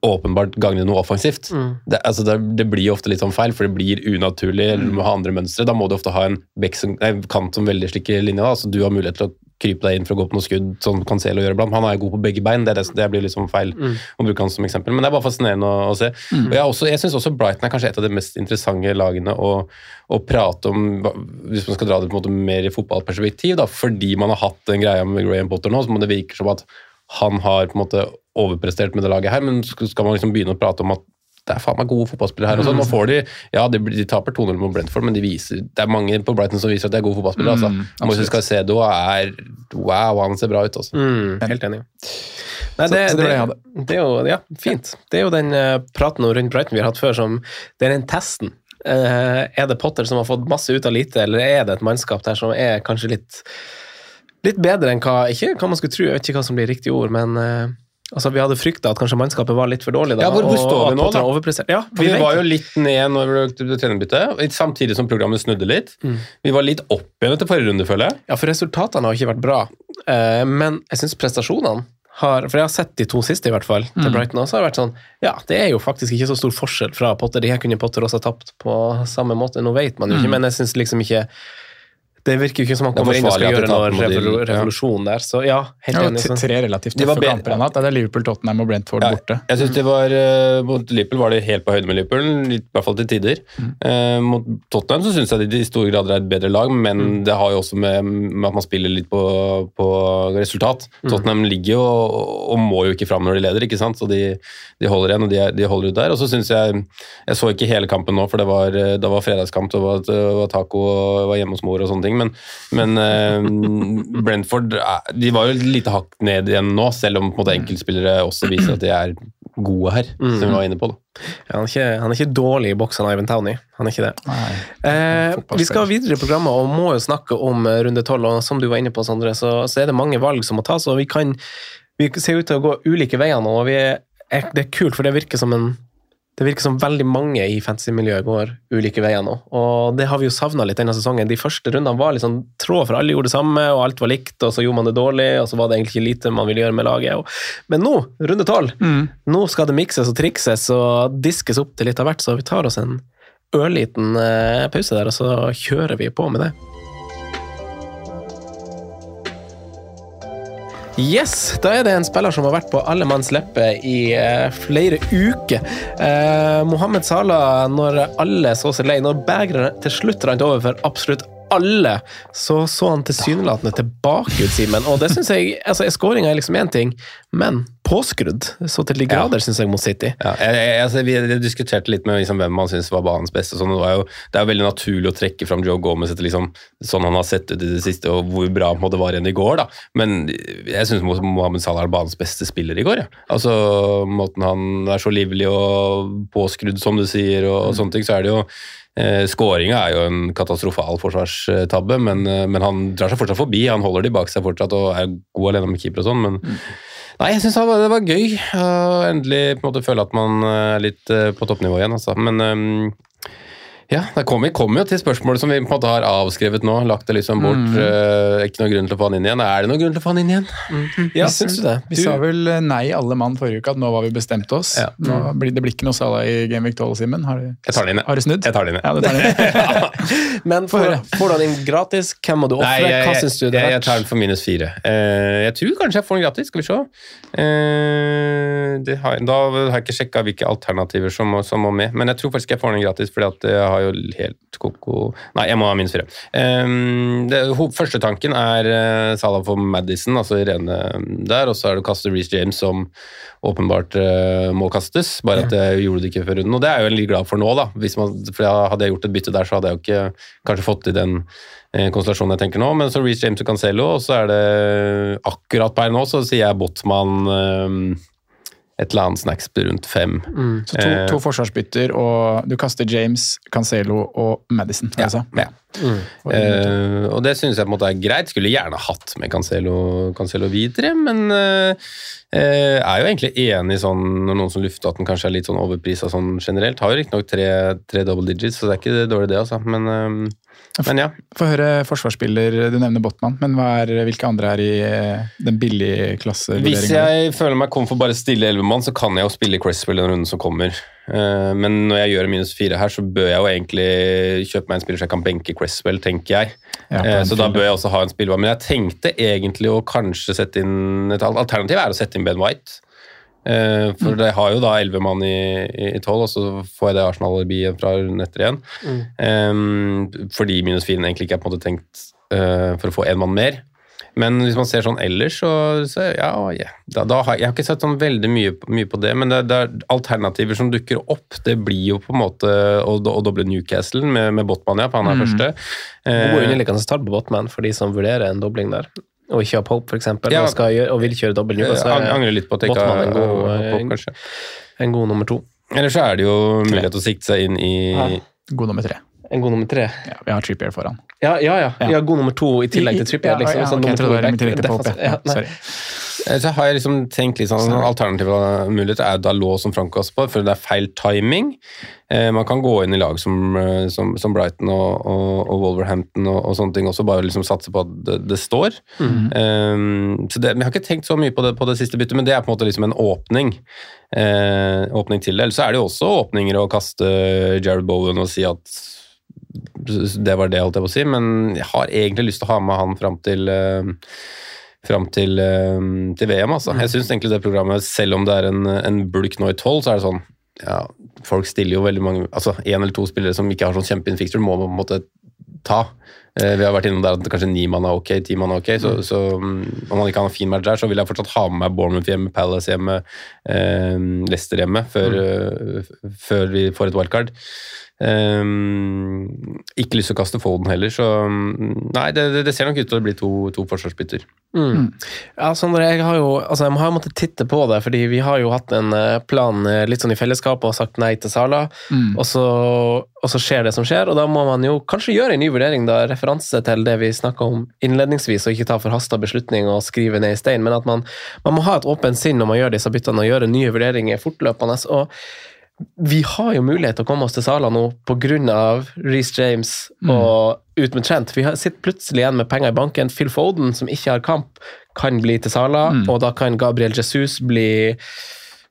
åpenbart gagne noe offensivt. Det, altså det, det blir ofte litt sånn feil, for det blir unaturlig, Mm. du må ha andre mønstre. Da må du ofte ha en som, nei, kant som veldig slikker linja, da, Altså, du har mulighet til å krype deg inn for å gå på noe skudd, som Cancelo gjør iblant. Han er jo god på begge bein, det, er det, det blir liksom feil å bruke han som eksempel. Men det er bare fascinerende å, å se. Og jeg, også- jeg syns også Brighton er kanskje et av de mest interessante lagene å, å prate om, hvis man skal dra det på en måte mer i fotballperspektiv, da, fordi man har hatt den greia med Graham Potter nå, som det virker som at han har på en måte overprestert med det laget her, men skal man liksom begynne å prate om at det er faen meg gode fotballspillere her. og sånn. Nå får de, ja, de, de taper 2-0 mot Brentford, men de viser, det er mange på Brighton som viser at de er gode fotballspillere. altså. Moises Caicedo er Wow, han ser bra ut, altså. Mm, helt enig. Nei, det, så så det det, det er jo ja, fint. Det er jo den uh, praten rundt Brighton vi har hatt før, som Det er den testen Uh, er det Potter som har fått masse ut av lite, eller er det et mannskap der som er kanskje litt, litt bedre enn hva Ikke hva man skulle tro, jeg vet ikke hva som blir riktig ord, men eh, altså, vi hadde frykta at kanskje mannskapet var litt for dårlig. Da, Ja, hvor- står vi nå, da? Ja, vi, vi var jo litt ned når vi ble trenerbytte, samtidig som programmet snudde litt. Mm. Vi var litt opp igjen etter forrige runde, føler jeg. Ja, for resultatene har ikke vært bra, Eh, men jeg syns prestasjonene har For jeg har sett de to siste, i hvert fall, til Mm. Brighton, og så har det vært sånn Ja, det er jo faktisk ikke så stor forskjell fra Potter. De her kunne Potter også ha tapt på samme måte. Nå vet man jo ikke, Mm. men jeg syns liksom ikke Det virker jo ikke som han Det er kommer inn og skal gjøre noe taper mot de- revol revolusjon der, så ja, helt Ja, enig. Så. tre relativt De tøffe kamper han har hatt. Det er Liverpool, Tottenham og Brentford Ja, borte. Jeg synes det var, eh, Mot Liverpool var det helt på høyde med Liverpool, i hvert fall til tider. Eh, mot Tottenham så syns jeg de i stor grad er et bedre lag, men det har jo også med, med at man spiller litt på, på resultat. Tottenham ligger jo og, og må jo ikke fram når de leder, ikke sant? så de, de holder igjen og de, de holder ut der. Og så syns jeg Jeg så ikke hele kampen nå, for det var, eh, det var fredagskamp, det var, det var taco og var hjemme hos mor og sånne ting, men, men uh, Brentford eh, de var jo et lite hakk ned igjen nå, selv om på en måte enkeltspillere også viser at de er gode her, som vi var inne på. da. Ja, han, er ikke, han er ikke dårlig i boksen, Ivan Towney. Han er ikke det. Nei. Eh, vi skal videre i programmet og må jo snakke om eh, runde tolv. Og som du var inne på, Sondre, så, så er det mange valg som må tas. Og vi kan vi ser ut til å gå ulike veier nå. og vi er, Det er kult, for det virker som en det virker som veldig mange i fantasy-miljøet går ulike veier nå. Og det har vi jo savna litt denne sesongen. De første rundene var litt sånn tråd, for alle gjorde det samme, og alt var likt, og så gjorde man det dårlig, og så var det egentlig ikke lite man ville gjøre med laget. Men nå, runde tolv, nå skal det mikses og trikses og diskes opp til litt av hvert, så vi tar oss en ørliten eh, pause der, og så kjører vi på med det. Yes, da er det en spiller som har vært på alle manns leppe i eh, flere uker. Eh, Mohammed Salah, når alle så seg lei, når begeret til slutt rant over for absolutt alle, så så han tilsynelatende tilbake ut, Simen. Og det syns jeg altså Skåringa er liksom én ting, men påskrudd så til de grader, synes jeg, mot City. Ja, jeg, jeg, altså, vi diskuterte litt med liksom, hvem man syns var banens beste. Sånn, det, jo, det er jo veldig naturlig å trekke fram Joe Gomez etter liksom, sånn han har sett ut i det siste, og hvor bra han en var igjen i går. da. Men jeg syns Mohammed Salah er banens beste spiller i går. Ja. Altså, Måten han er så livlig og påskrudd, som du sier, og, og sånne ting, så er det jo Skåringa er jo en katastrofal forsvarstabbe, men, eh, men han drar seg fortsatt forbi. Han holder de bak seg fortsatt og er god alene med keeper og sånn, men Nei, jeg syns det var gøy å endelig på en måte føle at man er litt eh, på toppnivå igjen, altså. Men ehm, ja, det kommer, kom jo til spørsmålet som vi på en måte har avskrevet nå. Lagt det liksom bort. eh, ikke noe grunn til å få han inn igjen. Er det noe grunn til å få han inn igjen? Ja, syns du det? Vi sa vel eh, nei alle mann forrige uke, at nå var vi bestemt oss. Ja. Nå blir, det blir ikke noe Salah i Game Week 12, Simen. Har, du- Jeg den jeg. har du snudd? Jeg tar den inn, jeg. Ja, det tar den inn. [LAUGHS] [LAUGHS] Men får, får du han inn gratis? Hvem må du ofre? Hva jeg, syns du det jeg, er jeg tar den for minus fire. Uh, jeg tror kanskje jeg får den gratis, skal vi se. Uh, det har, da har jeg ikke sjekka hvilke alternativer som som må med, men jeg tror faktisk jeg får den gratis, fordi at jeg har jo helt koko Nei, jeg må ha minus fire. Um, det, første tanken er uh, Salah for Madison, altså Irene der, og så er det å kaste Reece James som åpenbart uh, må kastes, bare at jeg gjorde det ikke før runden, og det er jeg jo litt glad for nå, da. Man, for jeg, hadde jeg gjort et bytte der, så hadde jeg jo ikke kanskje fått til den eh, konstellasjonen jeg tenker nå, men så Reece James og Cancelo, og så er det akkurat per nå, så sier jeg Botman eh, et eller annet snacks rundt fem. Så to, to forsvarsbytter, og du kaster James, Cancelo og Madison. Ja, Altså. ja. Eh, og det synes jeg på en måte er greit. Skulle gjerne hatt med Cancelo, Cancelo videre, men eh, eh, er jo egentlig enig sånn når noen som lufter at den kanskje er litt sånn overprisa sånn generelt. Har jo riktignok tre, tre double digits, så det er ikke dårlig det, altså. Men, eh, men ja. Få høre forsvarsspiller, du nevner Botman, men er, hvilke andre er i eh, den billige klasse? Hvis jeg føler meg kom for bare stille elvemann, så kan jeg jo spille Cresswell den runden som kommer. Eh, Men når jeg gjør minus fire her, så bør jeg jo egentlig kjøpe meg en spiller så jeg kan benke Cresswell, tenker jeg. Ja, Eh, Så da bør jeg også ha en spillbar. Men jeg tenkte egentlig å kanskje sette inn Et alternativ er å sette inn Ben White. Eh, For de har jo da elleve mann i tolv, og så får jeg det Arsenal-alibiet fra runden etter igjen. Um, Fordi minus firen egentlig ikke er på en måte tenkt uh, for å få én mann mer. Men hvis man ser sånn ellers, så, så ja, yeah. Da, da har, Jeg har ikke sett sånn veldig mye, mye på det, men det, det er alternativer som dukker opp. Det blir jo på en måte å, å doble Newcastle med, med Botman, ja, for han er første. Uh, Gode underliggende start på Botman for de som vurderer en dobling der. Og ikke har Pope, for eksempel, Ja. og, gjøre, og vil kjøre dobbel. Så er angrer litt på at jeg ikke har Pop, kanskje. en god nummer to. Eller så er det jo mulighet til å sikte seg inn i, God nummer tre. En god nummer tre. Ja, vi har Trippier foran. Ja, ja, ja. Ja. ja god nummer to i tillegg til Trippier. Ja, Liksom. ja, Sånn ok, nummer jeg trodde det var i tillegg til Pope. ja, Ja, sorry. Eh, Så har jeg liksom tenkt litt sånn Alternative muligheter er Dalot som Frank også på, for det er feil timing. Eh, man kan gå inn i lag som, eh, som, som Brighton og, og, og Wolverhampton og, og sånne ting også, bare liksom satse på at det, det står. Eh, så det, men Jeg har ikke tenkt så mye på det på det siste byttet, men det er på en måte liksom en åpning. Eh, åpning til det. Eller så er det jo også åpninger å kaste Jared Bowen og si at det var det, holdt jeg på å si, men jeg har egentlig lyst til å ha med han fram til eh, fram til, eh, til VM. Altså. Jeg syns egentlig det programmet, selv om det er en, en bulk nå i tolv, så er det sånn ja, Folk stiller jo veldig mange altså Én eller to spillere som ikke har sånn kjempefin fixture, må man på en måte ta. Eh, vi har vært innom der at kanskje ni mann er ok, ti mann er ok. Så, så mm, om man ikke har en fin match der, så vil jeg fortsatt ha med meg Bournemouth hjemme, Palace hjemme, eh, Leicester hjemme, før, mm. før vi får et wildcard. Um, ikke lyst til å kaste Foden heller, så mm, Nei, det, det, det ser nok ut til å bli to, to forsvarsbytter. Mm. Ja, Sondre, jeg har jo altså jeg har måttet titte på det, fordi vi har jo hatt en eh, plan eh, litt sånn i fellesskap og sagt nei til Sala, Mm. og, så, og så skjer det som skjer, og da må man jo kanskje gjøre en ny vurdering, da, referanse til det vi snakka om innledningsvis, og ikke ta forhasta beslutning og skrive ned i stein, men at man, man må ha et åpent sinn når man gjør disse byttene, og gjøre nye vurderinger fortløpende. og vi har jo mulighet til å komme oss til Sala nå pga. Reece James og ut med Trent. Vi sitter plutselig igjen med penger i banken. Phil Foden, som ikke har kamp, kan bli til Sala, og da kan Gabriel Jesus bli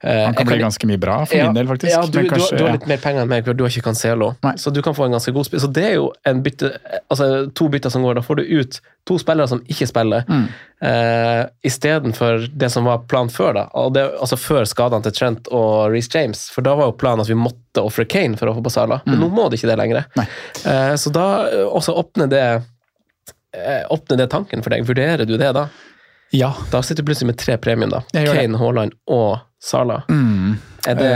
Han kan bli ganske mye bra for Ja, min del, faktisk. Ja, du, kanskje, du, har- du har litt mer penger enn meg, for du har ikke Cancelo. Nei. Så du kan få en ganske god spill. Så det er jo en bytte, altså to bytter som går. Da får du ut to spillere som ikke spiller, Mm. eh, istedenfor det som var planen før. da, det, altså Før skadene til Trent og Reece James. For da var jo planen at vi måtte ofre Kane for å få på Sala. Men nå må de ikke det lenger. Mm. Eh, så da eh, også åpner det eh, Åpner det tanken for deg? Vurderer du det da? Ja. Da sitter du plutselig med tre premium, da. Kane, Haaland og Sala. Mm. Er det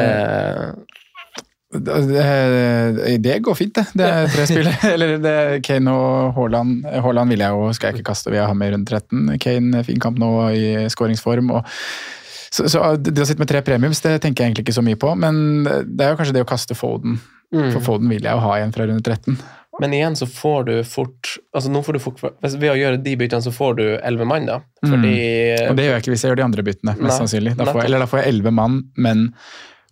Det, det går fint, det. Det er tre spillere. [LAUGHS] Eller det er Kane og Haaland. Haaland vil jeg jo, skal jeg ikke kaste, vil jeg ha med i runde 13. Kane fin kamp nå i skåringsform. og så, så Det å sitte med tre premiums det tenker jeg egentlig ikke så mye på, men det er jo kanskje det å kaste Foden. Mm. For Foden vil jeg jo ha igjen fra runde 13. Men igjen så får du fort altså nå får du fort, Ved å gjøre de byttene så får du elleve mann, da. Fordi Og det gjør jeg ikke hvis jeg gjør de andre byttene, mest Nei, sannsynlig. Da får eller da får jeg elleve mann, men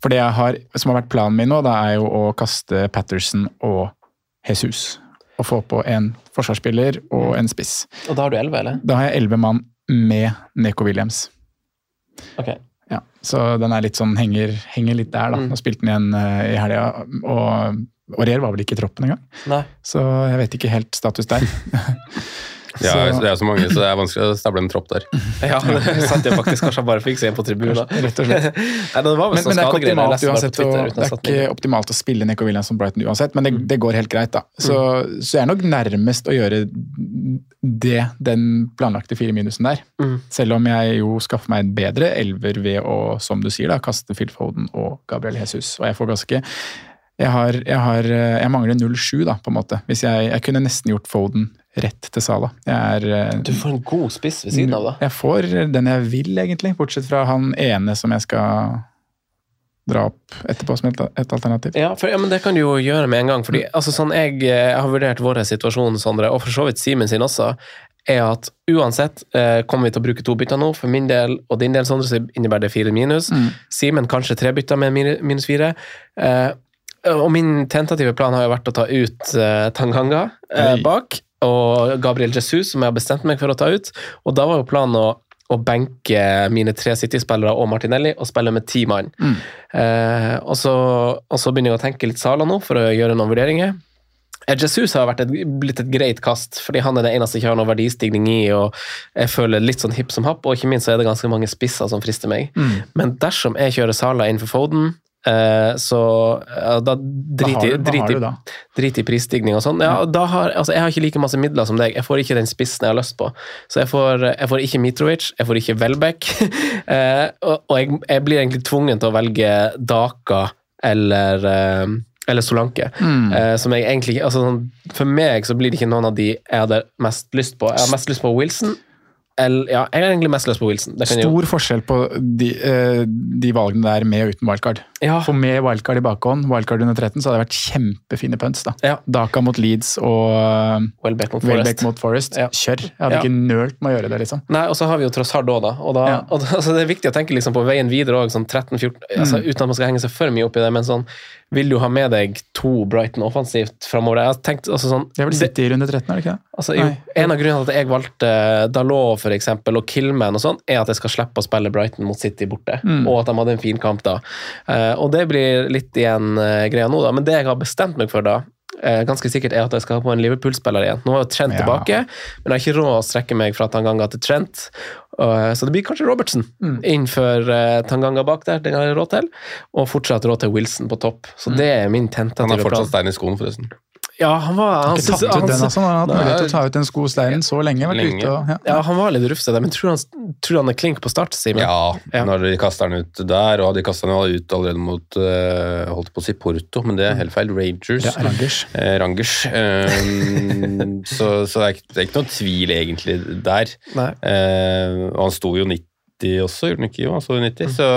for det har, som har vært planen min nå, da er jo å kaste Patterson og Jesus. Og få på en forsvarsspiller og en spiss. Og da har du elleve, eller? Da har jeg elleve mann med Neko Williams. Ok. Ja, så den er litt sånn, henger, henger litt der, da. Mm. Nå spilte den igjen uh, i helga, og Aurier var vel ikke i troppen engang. Nei. Så jeg vet ikke helt status der. [LAUGHS] Ja, det er så mange, så det er vanskelig å stable en tropp der. [LAUGHS] Ja, det satt jeg faktisk kanskje bare fikk en på tribunen. Rett og slett. [LAUGHS] Nei, det var vel Men, men det er ikke optimalt uansett. Twitter, det er ikke optimalt å spille Neko Williams som Brighton uansett, men det, det går helt greit, da. Så, så jeg er nok nærmest å gjøre det, den planlagte fire minusen der. Mm. Selv om jeg jo skaffer meg en bedre elver ved å, som du sier, da, kaste Phil Foden og Gabriel Jesus. Og jeg får ganske jeg, har, jeg, har, jeg mangler 0-7, da, på en måte. Hvis jeg, jeg kunne nesten gjort Foden rett til Sala. Jeg er eh, Du får en god spiss ved siden av, da. jeg får den jeg vil, egentlig. Bortsett fra han ene som jeg skal dra opp etterpå som et, et alternativ. Ja, for, ja, men det kan du jo gjøre med en gang. fordi altså, sånn jeg, jeg, har vurdert vår situasjon, Sondre, og for så vidt Simen sin også, er at uansett eh, kommer vi til å bruke to bytter nå. For min del og din del, Sondre, så innebærer det fire minus. Mm. Simen kanskje tre bytter med minus fire. Eh, og min tentative plan har jo vært å ta ut uh, Tanganga uh, bak, og Gabriel Jesus, som jeg har bestemt meg for å ta ut. Og da var jo planen å, å benke mine tre City-spillere og Martinelli og spille med ti mann. Mm. Eh, og, så, og så begynner jeg å tenke litt Sala nå, for å gjøre noen vurderinger. Eh, Jesus har et, blitt et greit kast, fordi han er det eneste jeg ikke har noen verdistigning i. og Jeg føler litt sånn hipp som happ, og ikke minst så er det ganske mange spisser som frister meg. Mm. Men dersom jeg kjører Sala inn for Foden, eh, så da drit i, prisstigning og sånn. Ja, da har, altså, jeg har ikke like masse midler som deg. Jeg får ikke den spissen jeg har lyst på. Så jeg får, jeg får ikke Mitrovic, jeg får ikke Welbeck. [LAUGHS] eh, og og jeg, jeg blir egentlig tvungen til å velge Daka eller eh, eller Solanke. Mm. Eh, som jeg egentlig altså, sånn, For meg så blir det ikke noen av de jeg hadde mest lyst på. Jeg har mest lyst på Wilson Eller, ja, jeg er egentlig mest løs på Wilson. Det kan jeg Stor forskjell på de, eh, de valgene der med og uten wildcard. Ja. For med wildcard i bakhånd, wildcard under 13, så hadde det vært kjempefine punts. da. Ja. Daka mot Leeds og eh, Welbeck mot Forest. mot Forest. Ja. Kjør! Jeg hadde ikke nølt med å gjøre det, liksom. Nei, og så har vi jo Trossard òg, da. Og, da, og da, [LAUGHS] altså det er viktig å tenke liksom på veien videre òg, sånn 13-14 altså, Uten at man skal henge seg for mye opp i det, men sånn Vil du ha med deg to Brighton offensivt framover? Jeg har tenkt altså sånn Det er vel City i runde 13, er det ikke det? Altså, jo, en av grunnene til at jeg valgte Dalot for eksempel, og Killman, og sånn, er at jeg skal slippe å spille Brighton mot City borte, Mm. og at de hadde en fin kamp da. Eh, og det blir litt igjen uh, greia nå, da. Men det jeg har bestemt meg for da, eh, ganske sikkert er at jeg skal ha på en Liverpool-spiller igjen. Nå er jo Trent Ja. tilbake, men jeg har ikke råd å strekke meg fra Tanganga til Trent. Eh, så det blir kanskje Robertsen Mm. innenfor eh, Tanganga bak der, den har jeg råd til, og fortsatt råd til Wilson på topp. Så det er min Han tentative er har fortsatt stein i skoen, forresten. Ja, han var han, Ikke tatt ut han- den, altså. Han har hatt mulighet til å ta ut den skosteinen så lenge. Vært Lenge. ute og, ja. Ja, han var litt rufsete, men tror han, tror han er klink på start, Simen? Ja, Ja. når de kaster han ut der, og de kaster han ut allerede mot uh, holdt på å si Porto, men det er helt feil. Rangers. Ja, Rangers. Eh, Rangers. Um, [LAUGHS] så så det, er, ikke- det er ikke noen tvil egentlig der. Nei. Eh, og han sto jo 90 også, gjorde han ikke? Jo, han sto jo 90, så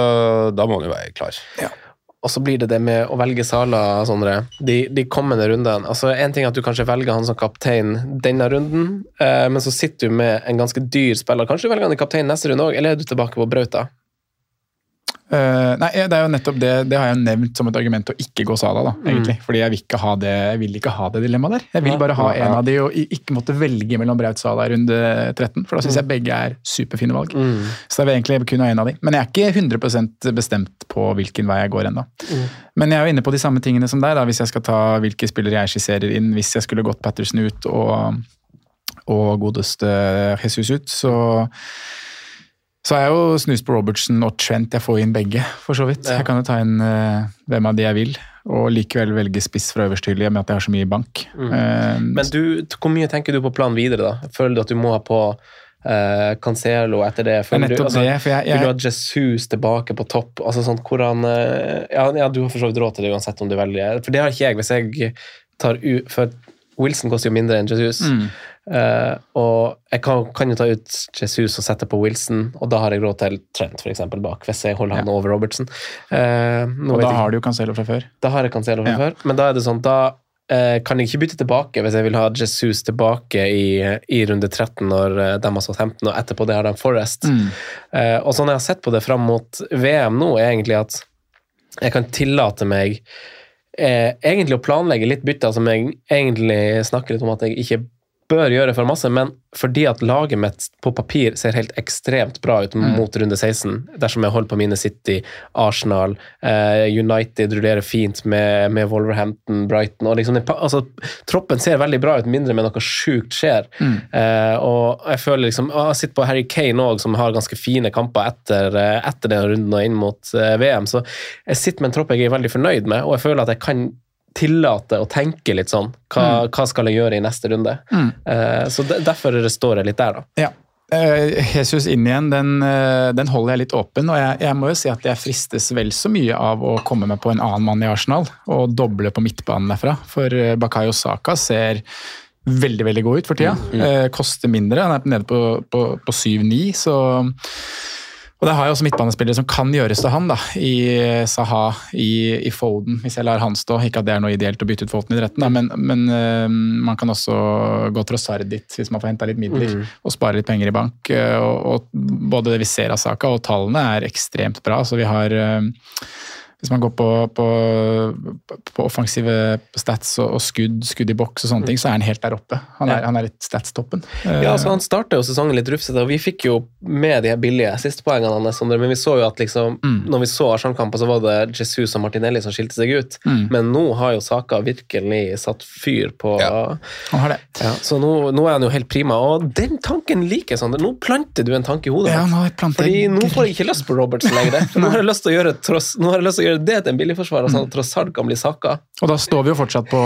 da må han jo være klar. Og så blir det det med å velge Sala, Sondre. De, de kommende rundene. Altså, En ting er at du kanskje velger han som kaptein denne runden, eh, men så sitter du med en ganske dyr spiller. Kanskje du velger han i kaptein neste runde òg, eller er du tilbake på Brauta? Eh, nei, det er jo nettopp det Det har jeg nevnt som et argument å ikke gå Sala, da, egentlig. Fordi jeg vil ikke ha det jeg ha det dilemmaet der. Jeg vil bare ha en av de og ikke måtte velge mellom Braut Sala i runde 13. For da syns jeg begge er superfine valg. Så jeg vil egentlig kun ha en av de. Men jeg er ikke 100% bestemt på hvilken vei jeg går ennå. Men jeg er jo inne på de samme tingene som deg, da, hvis jeg skal ta hvilke spillere jeg skisserer inn. Hvis jeg skulle gått Patterson ut og, og godeste Jesus ut, så så er jeg jo snus på Robertsen og Trent. Jeg får inn begge, for så vidt. Jeg kan jo ta inn uh, hvem av de jeg vil, og likevel velge spiss fra øverste hylle, med at jeg har så mye i bank. Eh, Men du, hvor mye tenker du på planen videre, da? Føler du at du må ha på uh, Cancelo etter det? det er Føler du, altså, det, for jeg, Vil du ha Jesus tilbake på topp? Altså sånn hvordan uh, ja, ja, du har for så vidt råd til det uansett om du velger For det har ikke jeg hvis jeg tar u... For Wilson koster jo mindre enn Jesus. Mm. Eh, og jeg kan, kan jo ta ut Jesus og sette på Wilson, og da har jeg råd til Trent for eksempel, bak, hvis jeg holder han over Robertson. Uh, og da jeg- har du jo Cancelo fra før. da har jeg Cancelo fra Ja. før, men da er det sånn, da uh, kan jeg ikke bytte tilbake hvis jeg vil ha Jesus tilbake i, i runde 13 når de har Southampton, og etterpå det har de Forest. Eh, og sånn jeg har sett på det fram mot VM nå, er egentlig at jeg kan tillate meg egentlig å planlegge litt bytter som jeg egentlig snakker litt om at jeg ikke bør gjøre for masse, men fordi at laget mitt på papir ser helt ekstremt bra ut mot runde 16, dersom jeg holder på mine City, Arsenal, eh, United rullerer fint med, med Wolverhampton, Brighton og liksom, altså, Troppen ser veldig bra ut, mindre med noe sjukt skjer. Eh, og jeg føler liksom Jeg sitter på Harry Kane òg, som har ganske fine kamper etter, eh, etter den runden og inn mot eh, VM, så jeg sitter med en tropp jeg er veldig fornøyd med, og jeg føler at jeg kan tillate å tenke litt sånn. Hva, hva skal jeg gjøre i neste runde? Eh, så de, derfor står jeg litt der, da. Ja. Eh, Jesus inn igjen, den, eh, den holder jeg litt åpen. Og jeg, jeg må jo si at jeg fristes vel så mye av å komme meg på en annen mann i Arsenal og doble på midtbanen derfra. For Bakayo Saka ser veldig veldig god ut for tida. Eh, koster mindre. Han er nede på, på, på 7-9, så og det har jeg også midtbanespillere som kan gjøres til han, da, i Saha, i, i Foden, hvis jeg lar han stå. Ikke at det er noe ideelt å bytte ut Foden i retten, da, men, men eh, man kan også gå Trossard dit hvis man får henta litt midler og spare litt penger i bank. eh, og, og Både det vi ser av saka og tallene er ekstremt bra. så vi har eh, hvis man går på, på, på offensive stats og, og skudd, skudd i boks og sånne ting, så er han helt der oppe. Han er, han er litt statstoppen. Eh, Ja, altså Han starta jo sesongen litt rufsete, og vi fikk jo med de billige sistepoengene hans. Men vi så jo at liksom, når vi så Arsenal-kamper, så var det Jesus og Martinelli som skilte seg ut. Men nå har jo Saka virkelig satt fyr på Ja. Han har det. Ja, så nå, nå er han jo helt prima, og den tanken liker jeg, Sander. Nå planter du en tanke i hodet Ja, nå har jeg Fordi nå får jeg ikke lyst på Roberts lenger. [LAUGHS] Nå har jeg lyst til å gjøre, tross, nå har jeg lyst til å gjøre det til en billigforsvarer, sånn at Trossard kan bli sakka. Og da står vi jo fortsatt på,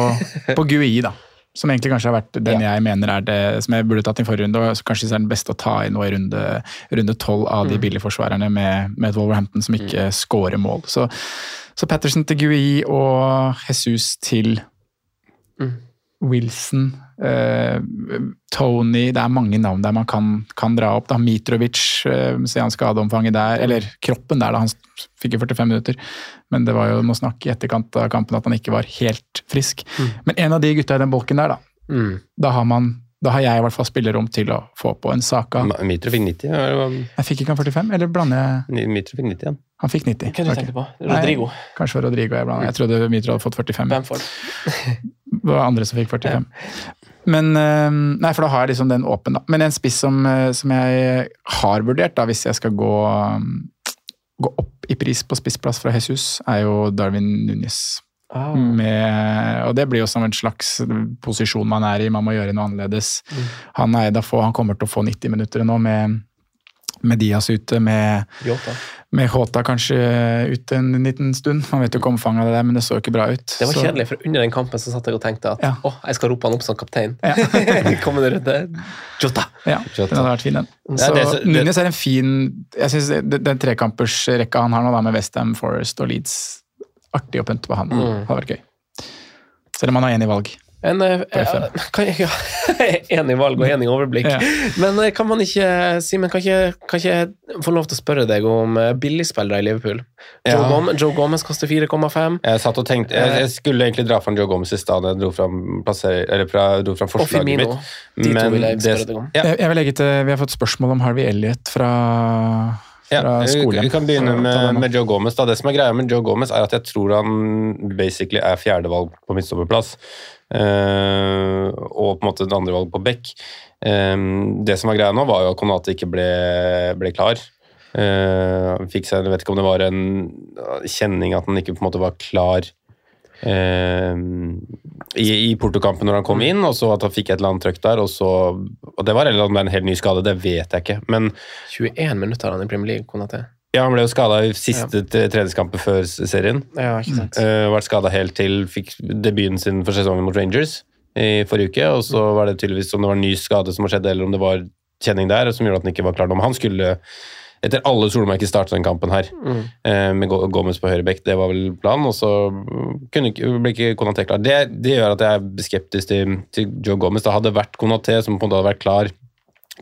på GUI, da. Som egentlig kanskje har vært den jeg mener er det som jeg burde tatt i forrige runde, og kanskje er den beste å ta i nå i runde tolv av de billigforsvarerne med, med Wolverhampton som ikke scorer mål. Så, så Patterson til GUI og Jesus til Wilson, eh, Tony Det er mange navn der man kan, kan dra opp. da, Mitrovic, eh, se han skadeomfanget der, eller kroppen der, da. Han fikk jo 45 minutter. Men det var jo noe snakk i etterkant av kampen at han ikke var helt frisk. Men en av de gutta i den bolken der, da, Mm. da har man da har jeg i hvert fall spillerom til å få på en Saka. Mitro fikk 90. Eller? Jeg fikk ikke han 45, eller blander jeg Mitro fikk 90 igjen. Han fikk 90. Hva du okay. på? Rodrigo? Nei, kanskje Rodrigo jeg blander. Jeg trodde Mitro hadde fått 45. Bamford? [LAUGHS] Det var andre som fikk 45. Men eh, Nei, for da har jeg liksom den åpen, da. Men en spiss som, eh, som jeg har vurdert, da, hvis jeg skal gå, um, gå opp i pris på spissplass fra Jesus, er jo Darwin Nunes. Ah. Med, og det blir jo som en slags posisjon man er i, man må gjøre noe annerledes. Han, er, da får, han kommer til å få 90 minutter nå med, med Diaz ute, med, Jota. med Håta kanskje ute en liten stund. Man vet jo ikke omfanget av det der, men det så ikke bra ut. Det var Så- kjedelig, for under den kampen så satt jeg og tenkte at Ja. å, jeg skal rope han opp som kaptein. Ja. [LAUGHS] Kommende runde. Jota! Ja, den hadde vært fin, den. Ja, Så det- det- Núñez er en fin Jeg synes det- Den trekampersrekka han har nå, da, med Westham, Forest og Leeds Artig å pynte på han. Mm. Hadde vært gøy. Selv om han har én i valg. En, eh, kan [LAUGHS] ja, enig valg og enig overblikk. Ja. Men eh, kan man ikke Simen, kan, kan ikke jeg få lov til å spørre deg om eh, billigspillere i Liverpool? Joe, Ja. Gomez, Joe Gomez koster 4,5. Jeg satt og tenkte, jeg, jeg skulle egentlig dra fram Joe Gomez i stad da jeg dro fram, plasser, fra, dro fram Og forslaget Firmino. mitt. De to Men vil jeg det- spørre deg om. Ja. Jeg, jeg vil legge til, Vi har fått spørsmål om Harvey Elliot fra, Ja, vi, vi kan begynne med, med Joe Gomez. Da. Det som er greia med Joe Gomez, er at jeg tror han basically er fjerdevalg på midtstopperplass. Eh, og på en måte et andrevalg på Beck. Eh, det som var greia nå, var jo at Konate ikke ble, ble klar. Eh, han fikk seg, jeg vet ikke om det var en kjenning at han ikke på en måte var klar i, i Porto-kampen når han kom inn, og så at han fikk et eller annet trøkk der. Og, så, og det var eller annen det en helt ny skade, det vet jeg ikke. Men 21 minutter har han i Premier League, Konaté. Ja, han ble jo skada i siste ja. treningskampen før serien. Ja, ikke sant. Uh, vært skada helt til fikk debuten sin for sesongen mot Rangers i forrige uke. Og så var det tydeligvis om det var en ny skade som har skjedd, eller om det var kjenning der som gjorde at han ikke var klar nå. Men han skulle etter alle solmerker starte den kampen her Mm. uh, med Gomez på høyre bekk. Det var vel planen, og så kunne ikke, ble ikke Konaté klar. Det, det gjør at jeg er skeptisk til, til Joe Gomez. Det hadde vært Konaté som på en måte hadde vært klar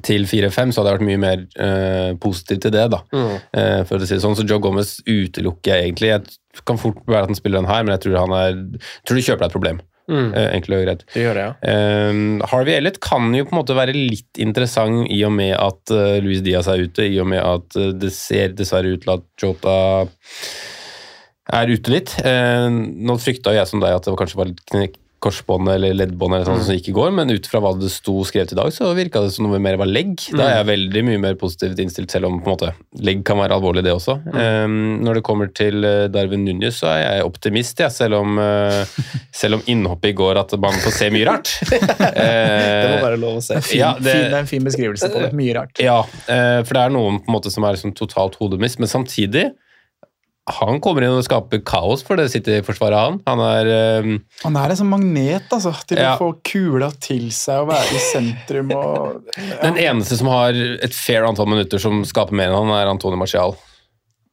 til 4-5, så hadde jeg vært mye mer uh, positiv til det. da. Mm. Uh, for å si det sånn, Så Joe Gomez utelukker jeg egentlig. Jeg kan fort være at han spiller den her, men jeg tror han er, jeg tror du kjøper deg et problem. Mm. Uh, enkelt og greit. Det gjør det, ja. Eh, Harvey Elliot kan jo på en måte være litt interessant i og med at Luis Diaz er ute, i og med at eh, det ser dessverre ut til at Jota er ute litt. Eh, nå frykta jeg som deg at det var kanskje var litt kne- korsbånd eller leddbånd eller sånn som gikk i går, men ut fra hva det sto skrevet i dag, så virka det som noe mer var legg. Da er jeg veldig mye mer positivt innstilt, selv om på en måte legg kan være alvorlig, det også. Um, når det kommer til eh, Darwin Núñez, så er jeg optimist, jeg, selv om, uh, selv om innhoppet i går at man får se mye rart. [LAUGHS] Det må Eh, være lov å se. Fin, Ja, det- fin, det er en fin beskrivelse på det. Mye rart. ja, uh, for det er noen på en måte som er liksom, totalt hodemist, men samtidig han kommer inn og skaper kaos for det City-forsvaret, han. Han er um... Han er en sånn magnet altså, til Ja. å få kula til seg og være i sentrum. og... [LAUGHS] den eneste som har et fair antall minutter som skaper mer enn han, er Antonio Marcial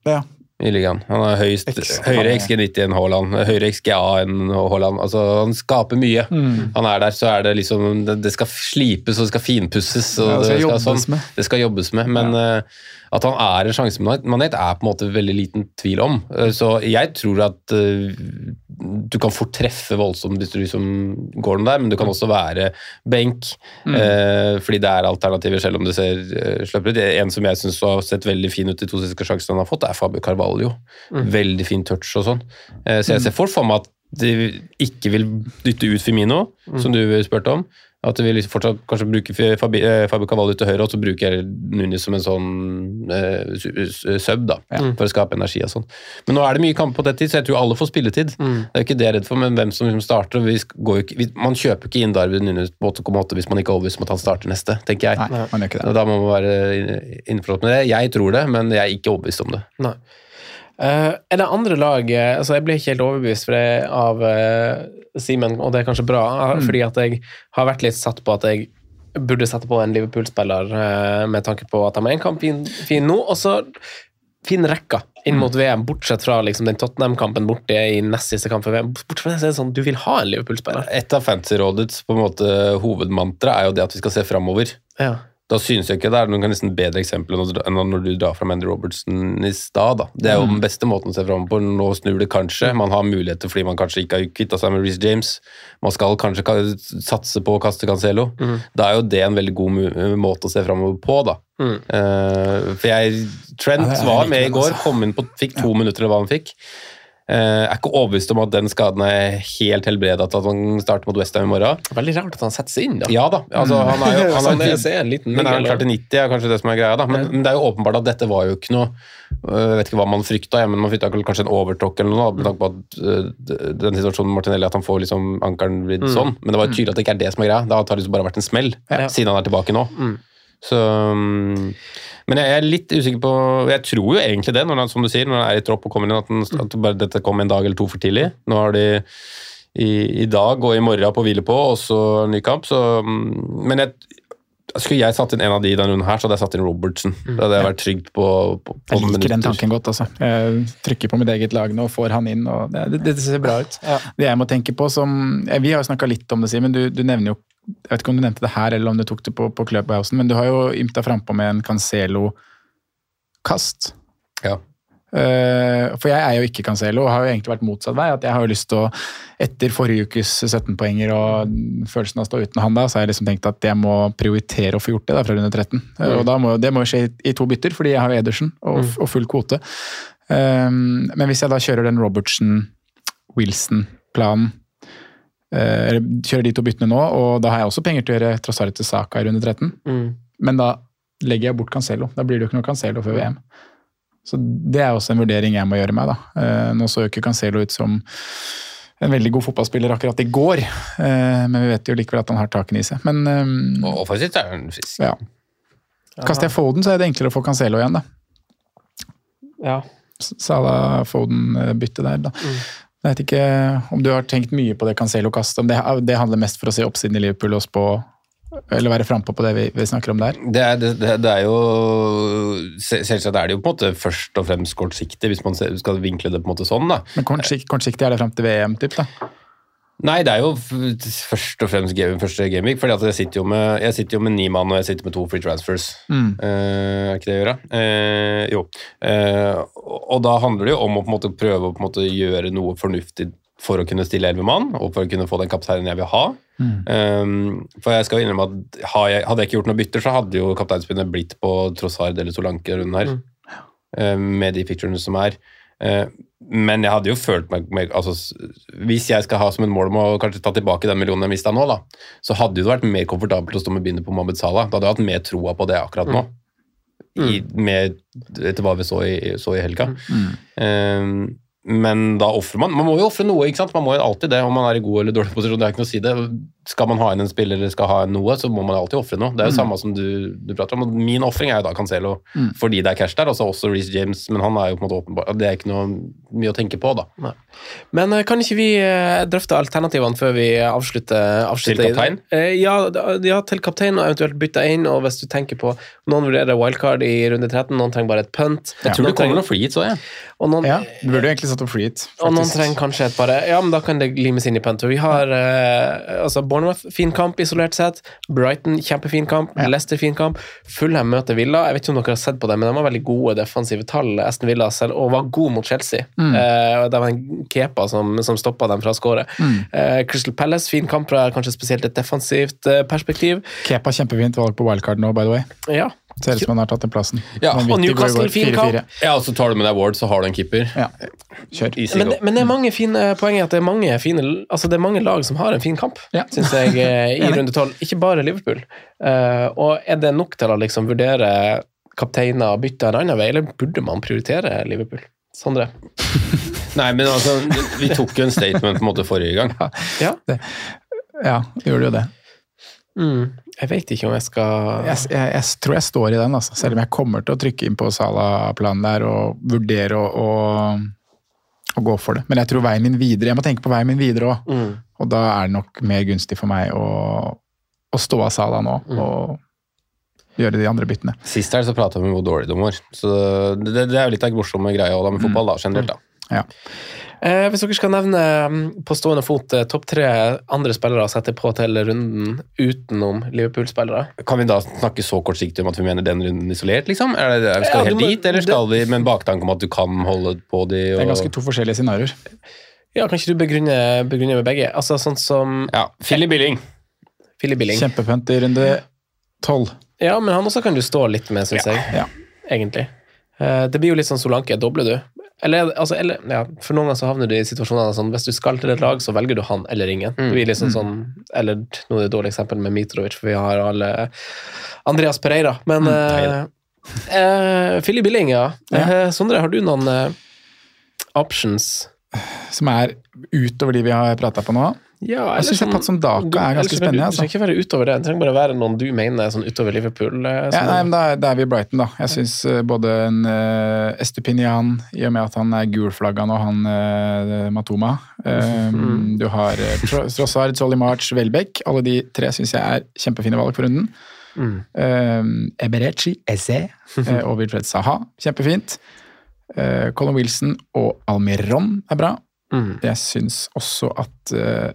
Ja. i ligaen. Han har høyest, X. høyere XG90 enn Haaland, høyere XGA enn Haaland. Altså, han skaper mye. Mm. Han er der, så er det liksom Det, det skal slipes og det skal finpusses. Og Ja, det skal jobbes sånn, med. Det skal jobbes med, men eh, at han er en sjansemanet, er på en måte veldig liten tvil om. Eh, så jeg tror at eh, du kan fort treffe voldsomt hvis du liksom går den der, men du kan også være benk, Mm. eh, fordi det er alternativer, selv om det ser uh, ut. En som jeg syns har sett veldig fin ut i to siste sjansene han har fått, er Fabio Carvalho. Veldig fin touch og sånn. Så jeg ser fort for meg at de ikke vil dytte ut Firmino, som du spurte om. At vi liksom fortsatt kanskje bruker Fabi- eh, Fabio Cavalli til høyre, og så bruker jeg Nunes som en sånn eh, su- su- sub, da, for å skape energi og sånn. Men nå er det mye kamper på dette, så jeg tror alle får spilletid. Det er ikke det jeg er redd for, men hvem som liksom starter. og Vi går jo ikke, man kjøper ikke inn Darwin Nunes på 8,8 hvis man ikke er overbevist om at han starter neste, tenker jeg. Nei, man gjør ikke det. Da må man være inn- innforstått med det. Jeg tror det, men jeg er ikke overbevist om det. Nei. Eh, er det andre lag eh, altså Jeg ble ikke helt overbevist av uh, Simen, og det er kanskje bra, mm. fordi at jeg har vært litt satt på at jeg burde sette på en Liverpool-spiller uh, med tanke på at de har en kamp fin, fin nå, og så fin rekka inn mot VM, bortsett fra liksom, den Tottenham-kampen borte i nest siste kamp for VM. Bortsett fra det, så er det sånn, du vil ha en Liverpool-spiller. Et av fantasyrådets på hovedmantra er jo det at vi skal se framover. Ja. Da synes jeg ikke det er noen nesten bedre eksempel enn når du drar fram Andy Robertson i stad. da. Det er jo den beste måten å se fram på. Nå snur det kanskje. Man har muligheter fordi man kanskje ikke har kvitta seg med Reece James. Man skal kanskje satse på å kaste Cancelo. Da er jo det en veldig god måte å se framover på, da. Eh, for jeg Trent var med i går, altså. kom inn på, fikk to minutter eller hva han fikk. Eh, er ikke overbevist om at den skaden er helt helbreda til at han starter mot Westham i morgen. Veldig rart at han setter seg inn, da. Ja da, altså han er jo [LAUGHS] han er, han er, en liten Men er han klar til 90, er kanskje det som er greia. da Men, men det er jo åpenbart at dette var jo ikke noe Jeg vet ikke hva man frykta, ja, men man frykta kanskje en overtråkk eller noe. Med tanke på at øh, den situasjonen Martinelli, at han får liksom ankelen blitt Mm. sånn. Men det var jo tydelig at det ikke er det som er greia. Det har liksom bare vært en smell, Ja. siden han er tilbake nå. Mm. Så mm, Men jeg er litt usikker på Jeg tror jo egentlig det, når han, som du sier, når han er i tropp og kommer inn, at, den, at bare dette kom en dag eller to for tidlig. Nå har de i, i dag og i morgen på hvile på, og så ny kamp. Så, mm, men jeg, skulle jeg satt inn en av de i denne runden her, så hadde jeg satt inn Robertson. Da hadde jeg vært trygg på, på, på Jeg liker den tanken godt. altså. Jeg trykker på mitt eget lag nå og får han inn. og Det, det, det ser bra ut. Det jeg må tenke på som, Vi har jo snakka litt om det, Simen. Du, du nevner jo Jeg vet ikke om du nevnte det her, eller om du tok det på, på Clubhousen, men du har jo ymta frampå med en Cancelo-kast. Eh, for jeg er jo ikke Cancelo, og har jo egentlig vært motsatt vei. at Jeg har jo lyst til å, etter forrige ukes 17-poenger og følelsen av å stå uten han da, så har jeg liksom tenkt at jeg må prioritere å få gjort det da fra runde 13. Mm. Og må, Det må jo skje i, i to bytter, fordi jeg har jo Edersen og, og full kvote. Um, men hvis jeg da kjører den Robertsen-Wilson-planen eh, eller kjører de to byttene nå, og da har jeg også penger til å gjøre Trossari til Saka i runde 13. Mm. Men da legger jeg bort Cancelo. Da blir det jo ikke noe Cancelo før VM. Så det er også en vurdering jeg må gjøre meg, da. Eh, Nå så jo ikke Cancelo ut som en veldig god fotballspiller akkurat i går, eh, men vi vet jo likevel at han har takene i seg. Men eh, Og offensivt er han frisk. ja. Kaster jeg Foden, så er det enklere å få Cancelo igjen, da. Ja. Salah Foden-bytte der, da. Jeg vet ikke om du har tenkt mye på det Cancelo-kastet. Om det, det handler mest for å se oppsiden i Liverpool og spå Eller være frampå på det vi, vi snakker om der. Det er, det, det er jo Selvsagt er det jo på en måte først og fremst kortsiktig, hvis man skal vinkle det på en måte sånn. da. Men kortsiktig, kortsiktig er det fram til VM, typ, da. Nei, det er jo først og fremst game, første gameweek, fordi jeg sitter jo med, jeg sitter jo med ni mann og jeg sitter med to free transfers. Mm. Eh, er ikke det å gjøre? Eh, jo. Eh, og da handler det jo om å på en måte prøve å på en måte gjøre noe fornuftig for å kunne stille elleve mann, og for å kunne få den kapteinen jeg vil ha. Eh, for jeg skal innrømme at hadde jeg ikke gjort noe bytter, så hadde jo kapteinspinnet blitt på Trossard eller Solanke runden her, eh, med de picturene som er. Eh, men jeg hadde jo følt meg, meg altså, Hvis jeg skal ha som en mål om å kanskje ta tilbake den millionen jeg mista nå, da, så hadde det vært mer komfortabelt å stå med bindet på Mohammed Salah. Da hadde jeg hatt mer troa på det akkurat nå. I, med, etter hva vi så i, så i helga. Eh, men da ofrer man Man må jo ofre noe, ikke sant? Man må jo alltid det, om man er i god eller dårlig posisjon. Det er ikke noe å si det. Skal man ha inn en spiller eller skal ha noe, så må man alltid ofre noe. Det er jo samme som du, du prater om. Min ofring er jo da Cancelo, fordi det er cash der. Altså også Reece James, men han er jo på en måte åpenbar Det er ikke noe mye å tenke på, da. Men eh, kan ikke vi eh, drøfte alternativene før vi avslutter? avslutter Til kaptein? Eh, Ja, ja, til kaptein, og eventuelt bytte inn. Og hvis du tenker på Noen vurderer wildcard i runde 13, noen trenger bare et punt. Jeg tror Noen det kommer noen free hit, så jeg. noen, Ja, Du burde jo egentlig satt opp free hit. Og noen trenger kanskje et bare Ja, men da kan det limes inn i punt. Vi har altså Bournemouth, fin kamp isolert sett. Brighton, kjempefin kamp. Ja. Leicester, fin kamp. Fulham møter Villa. Jeg vet ikke om dere har sett på det, men de har veldig gode defensive tall, Aston Villa, selv, og var god mot Chelsea. Eh, det var en Kepa som, som stoppa dem fra å skåre. Eh, Crystal Palace, fin kamp fra kanskje spesielt et defensivt eh, perspektiv. Kepa kjempefint valg på wildcard nå, by the way. Ja. Ser ut som han har tatt den plassen. Ja, og Newcastle, fin 4-4. Ja, og så tar du med deg Ward, så har du en keeper. Ja, kjør. Men, men det er mange fine poeng i at det er mange fine Altså det er mange lag som har en fin kamp, Ja. syns jeg, eh, [LAUGHS] i runde tolv. Ikke bare Liverpool. Uh, og er det nok til å liksom vurdere kapteiner og bytte en annen vei, eller burde man prioritere Liverpool? Sondre? [LAUGHS] Nei, men altså, vi tok jo en statement på en måte forrige gang. Ja. Ja, gjorde jo det. Mm. Jeg vet ikke om jeg skal Jeg, jeg, jeg tror jeg står i den, altså. selv om jeg kommer til å trykke inn på Sala-planen der og vurdere å, å, å gå for det. Men jeg tror veien min videre, jeg må tenke på veien min videre òg. mm. Og da er det nok mer gunstig for meg å, å stå av Sala nå. Og gjøre de andre byttene. Sist her så prata vi om hvor dårlig de var. Så det, det er jo litt av den morsomme greia med fotball, da, generelt. da. Ja. Eh, hvis dere skal nevne mm, på stående fot eh, topp tre andre spillere å sette på til runden utenom Liverpool-spillere Kan vi da snakke så kortsiktig om at vi mener den runden isolert, liksom? Er det, er skal Ja, vi må- helt dit, eller skal vi med en baktanke om at du kan holde på de Det er ganske to forskjellige scenarioer. Ja, kan ikke du begrunne, begrunne med begge? Altså sånn som Ja, Philly Billing. Philly Billing. Kjempepunt i runde tolv. Ja, men han også kan du stå litt med, syns jeg. Ja. Egentlig. Eh, Det blir jo litt sånn Solanke. Dobler du? Eller, altså, eller ja, For noen ganger så havner du i situasjoner sånn hvis du skal til et lag, så velger du han eller ingen. Blir liksom sånn, Eller nå er det et dårlig eksempel med Mitrovic, for vi har alle Andreas Pereira. Men eh, eh, Philly Billing, ja. Eh, Sondre, har du noen eh, options? Som er utover de vi har prata på nå. Ja, Jeg syns Patson Daka er ganske spennende. Det Altså. trenger ikke være utover det. Det trenger bare være noen du mener er sånn utover Liverpool. Sånn. Ja, nei, men da, da er vi i Brighton, da. Jeg syns både en uh, Estepinian, i og med at han er gulflagga nå, han uh, Matoma eh, Du har uh, Trossard, Solly March, Welbeck. Alle de tre syns jeg er kjempefine valg for runden. Mm. Uh, Eberechi, Eze uh, [LAUGHS] og Wilfred Saha. Kjempefint. Uh, Colin Wilson og Almiron er bra. Mm. Jeg syns også at eh,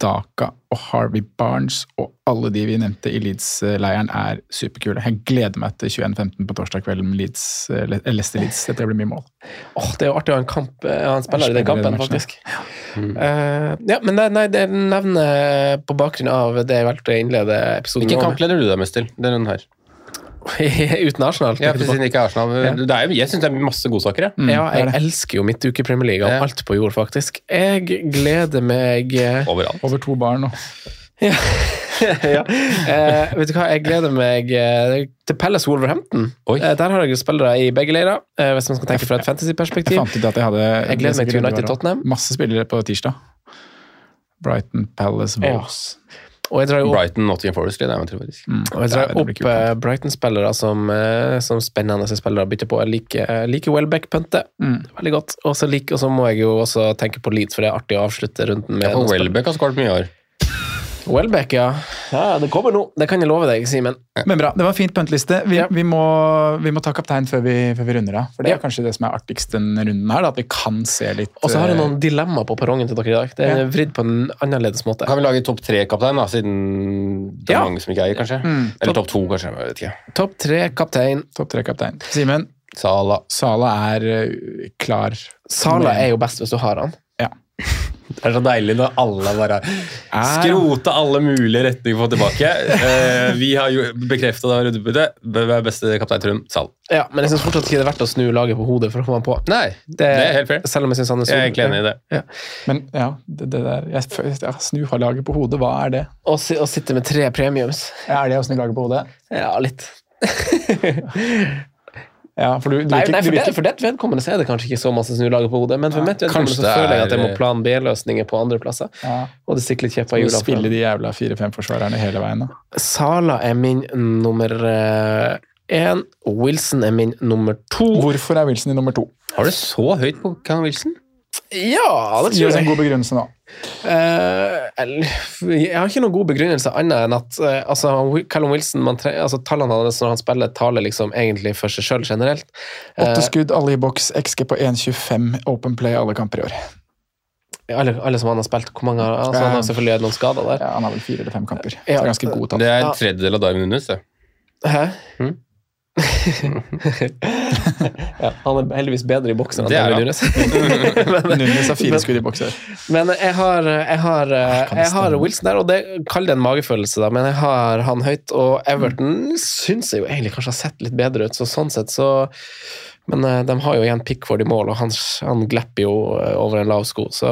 Daka og Harvey Barnes og alle de vi nevnte i Leeds-leiren er superkule. Jeg gleder meg til 21.15 på torsdag kveld med Leeds, Leicester Leeds. Dette blir mye mål. Åh, det er jo artig å ha en, kamp, eh, en spiller i den kampen, den Ja. faktisk. Uh, ja, men nei, nei, det nevner på bakgrunn av det jeg valgte å innlede episoden Hvilken kamp leder du deg mest til? Den her. [LAUGHS] Uten Arsenal. Ja, siden ikke Arsenal. Det er, jeg syns det er masse godsaker, jeg. Mm, ja, jeg det. elsker jo midtuke i Premier League og Ja. alt på jord, faktisk. Jeg gleder meg eh, Overalt. Over to barn og ja. [LAUGHS] ja. Eh, vet du hva, jeg gleder meg eh, til Palace Wolverhampton. Oi. Eh, der har jeg spillere i begge leirer, eh, hvis man skal tenke fra et Jeg fantasyperspektiv. Jeg, jeg Jeg gleder meg til United Tottenham. Masse spillere på tirsdag. Brighton, Palace, Ja. Wolves. Jo opp Brighton, Nottingham Forest faktisk. Mm. Og jeg drar opp eh, Brighton-spillere som, eh, som spennende spillere å bytte på. Jeg liker, liker Welbeck-puntet. Mm. Veldig godt. Og så like, må jeg jo også tenke på Leeds, for det er artig å avslutte runden med Ja, for. Welbeck har skåret mye i år. Welbeck, ja. ja. Det kommer nå. Det kan jeg love deg, Simen. Men bra, det var en fint puntliste. Vi, Ja. vi, må, vi må ta kaptein før vi, før vi runder av. For det er Ja. kanskje det som er artigst denne runden her, da, at vi kan se litt Og så har jeg eh, noen dilemmaer på perrongen til dere i dag. Det er Ja. vridd på en annerledes måte. Kan vi lage topp tre-kaptein, da, siden det er Ja. mange som ikke eier, kanskje? Mm. Eller topp to, kanskje. Jeg vet ikke. Topp tre kaptein. Topp tre-kaptein. Simen, Sala. Sala er eh, klar. Sala er jo best hvis du har han. Ja. Det er så deilig når alle bare skroter alle mulige retninger for tilbake. Eh, vi har jo bekrefta det er beste kaptein Trum? Sal. Ja, men jeg syns fortsatt ikke det er verdt å snu laget på hodet for å komme på. Nei, det, er helt fair. Selv om jeg synes han er Jeg er egentlig enig i det. Men ja, det, det der jeg, ja, Snu laget på hodet, hva er det? Å, si, å sitte med tre premiums. Ja, er det å snu laget på hodet? Ja, litt. [LAUGHS] Ja, for du, du, Nei, nei for, det, for det vedkommende så er det kanskje ikke så masse snulager på hodet, men for mitt vedkommende så føler jeg at jeg må plan B-løsninger på andre plasser. ja, Og det stikker litt kjepper i jula spille de jævla fire-fem-forsvarerne hele veien. da. Sala er min nummer én. Wilson er min nummer to. Hvorfor er Wilson i nummer to? Har du så høyt på Callum Wilson? Ja, det tror Gi tror oss en god begrunnelse nå. Eh, jeg har ikke noen god begrunnelse annet enn at eh, altså, Callum Wilson, man tre, altså, tallene hans når han spiller, taler liksom egentlig for seg sjøl generelt. Åtte Eh, skudd, alle i boks, XG på 1,25, open play alle kamper i år. alle, alle som han har spilt, hvor mange altså, Han har selvfølgelig noen skader der. Ja, Han har vel fire eller fem kamper. Ja. det er ganske gode tall. Det er en tredjedel av Darwin Nunes, det. Hæ? Mm. [LAUGHS] ja, han er heldigvis bedre i boksen enn han. Nunes. [LAUGHS] men, Nunes har fire skudd i bokser. men jeg har, jeg har, jeg har? Wilson der, og det kall det en magefølelse, da, men jeg har han høyt. Og Everton syns jeg jo egentlig kanskje har sett litt bedre ut, så sånn sett så Men eh, de har jo igjen Pickford i mål, og han, han glepper jo eh, over en lav sko, så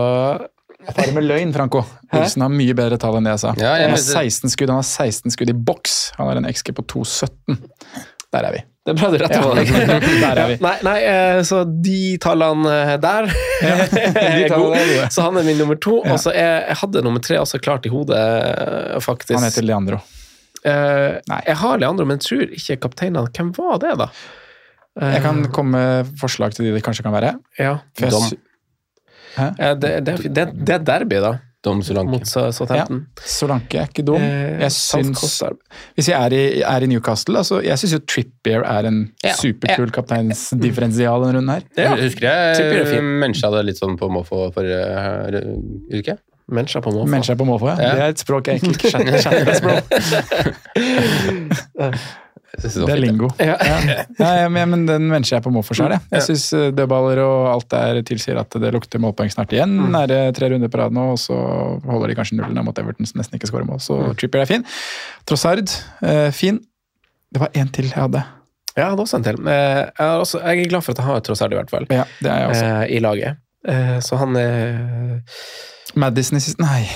Bare med løgn, Franco. Wilson har mye bedre tall enn det jeg sa. Ja, jeg han, har 16 skudd, han har 16 skudd i boks. Han har en XG på 2,17. Der er vi. det er bra du retter på det. [LAUGHS] Der er vi. Nei, nei, eh, så de tallene eh, der [LAUGHS] er tallene er gode. Så han er min nummer to. Ja. Og så jeg, jeg hadde nummer tre også klart i hodet, eh, faktisk. Han heter Leandro. Uh, Nei. jeg har Leandro, men tror ikke kapteinene Hvem var det, da? Jeg kan komme med forslag til de det kanskje kan være. Ja, Dom. det, det, det, det er derby, da. Om Solanke. mot Southampton. Ja, Solanke er ikke dum. Eh, Jeg syns, hvis jeg er i, er i Newcastle altså, Jeg syns jo Trippier er en Ja, superkul kapteinsdifferensial denne runden her. Ja. Husker er jeg fin. mensja det litt sånn på måfå forrige uke. Mennesker på måfå. Mennesker på måfå, ja. Ja. Det er et språk jeg egentlig ikke skjønner. [LAUGHS] [LAUGHS] Det er lingo. Ja. Nei, [LAUGHS] men, men den mennesker jeg på måfå sjøl, jeg. Jeg syns dødballer og alt der tilsier at det lukter målpoeng snart igjen. Mm. Det tre runder på rad nå, og så holder de kanskje nullen mot Everton, som nesten ikke skårer mål. Så Mm. Trippier er fin. Trossard, eh, fin. Det var én til jeg hadde. Ja, jeg hadde også en til. Eh, Jeg, er, også, jeg er glad for at jeg har Trossard, i hvert fall, Ja, det er jeg også. eh, i laget. Eh, Så han er Madison i siste Nei. [LAUGHS]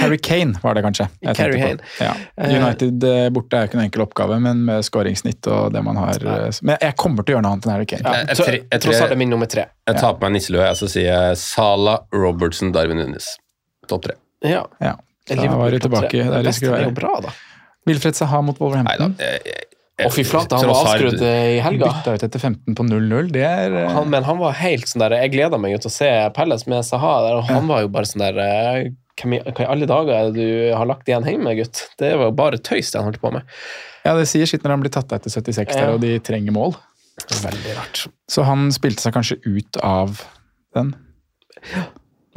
Harry Kane var det kanskje. Harry. Kane. Ja. Eh, United eh, borte er jo ikke en enkel oppgave, men med skåringssnitt og det man har Men jeg kommer til å gjøre noe annet enn Harry Kane. ja, Jeg- jeg tre- jeg tror er min nummer tre. Jeg tar på meg nisselua, og så sier jeg Sala, Robertson, Darwin Nunes. Topp tre. Ja. Ja. Da var du tilbake der du skulle er være. bra, da. Wilfred Saha mot Nei da. Wolverhampton. jeg- jeg- Å, fy flate, han var avskrudd eh, i helga. Bytta ut etter 15 på 0-0. Det er eh, Han, men han var helt sånn der Jeg gleda meg jo til å se Pelles med Saha der, og han var jo bare sånn der eh, hva i alle dager er det du har lagt igjen hjemme, gutt? Det var jo bare tøys det han holdt på med. Ja, det sier sitt når han blir tatt av etter 76 der, Ja. og de trenger mål. Veldig rart. Så han spilte seg kanskje ut av den.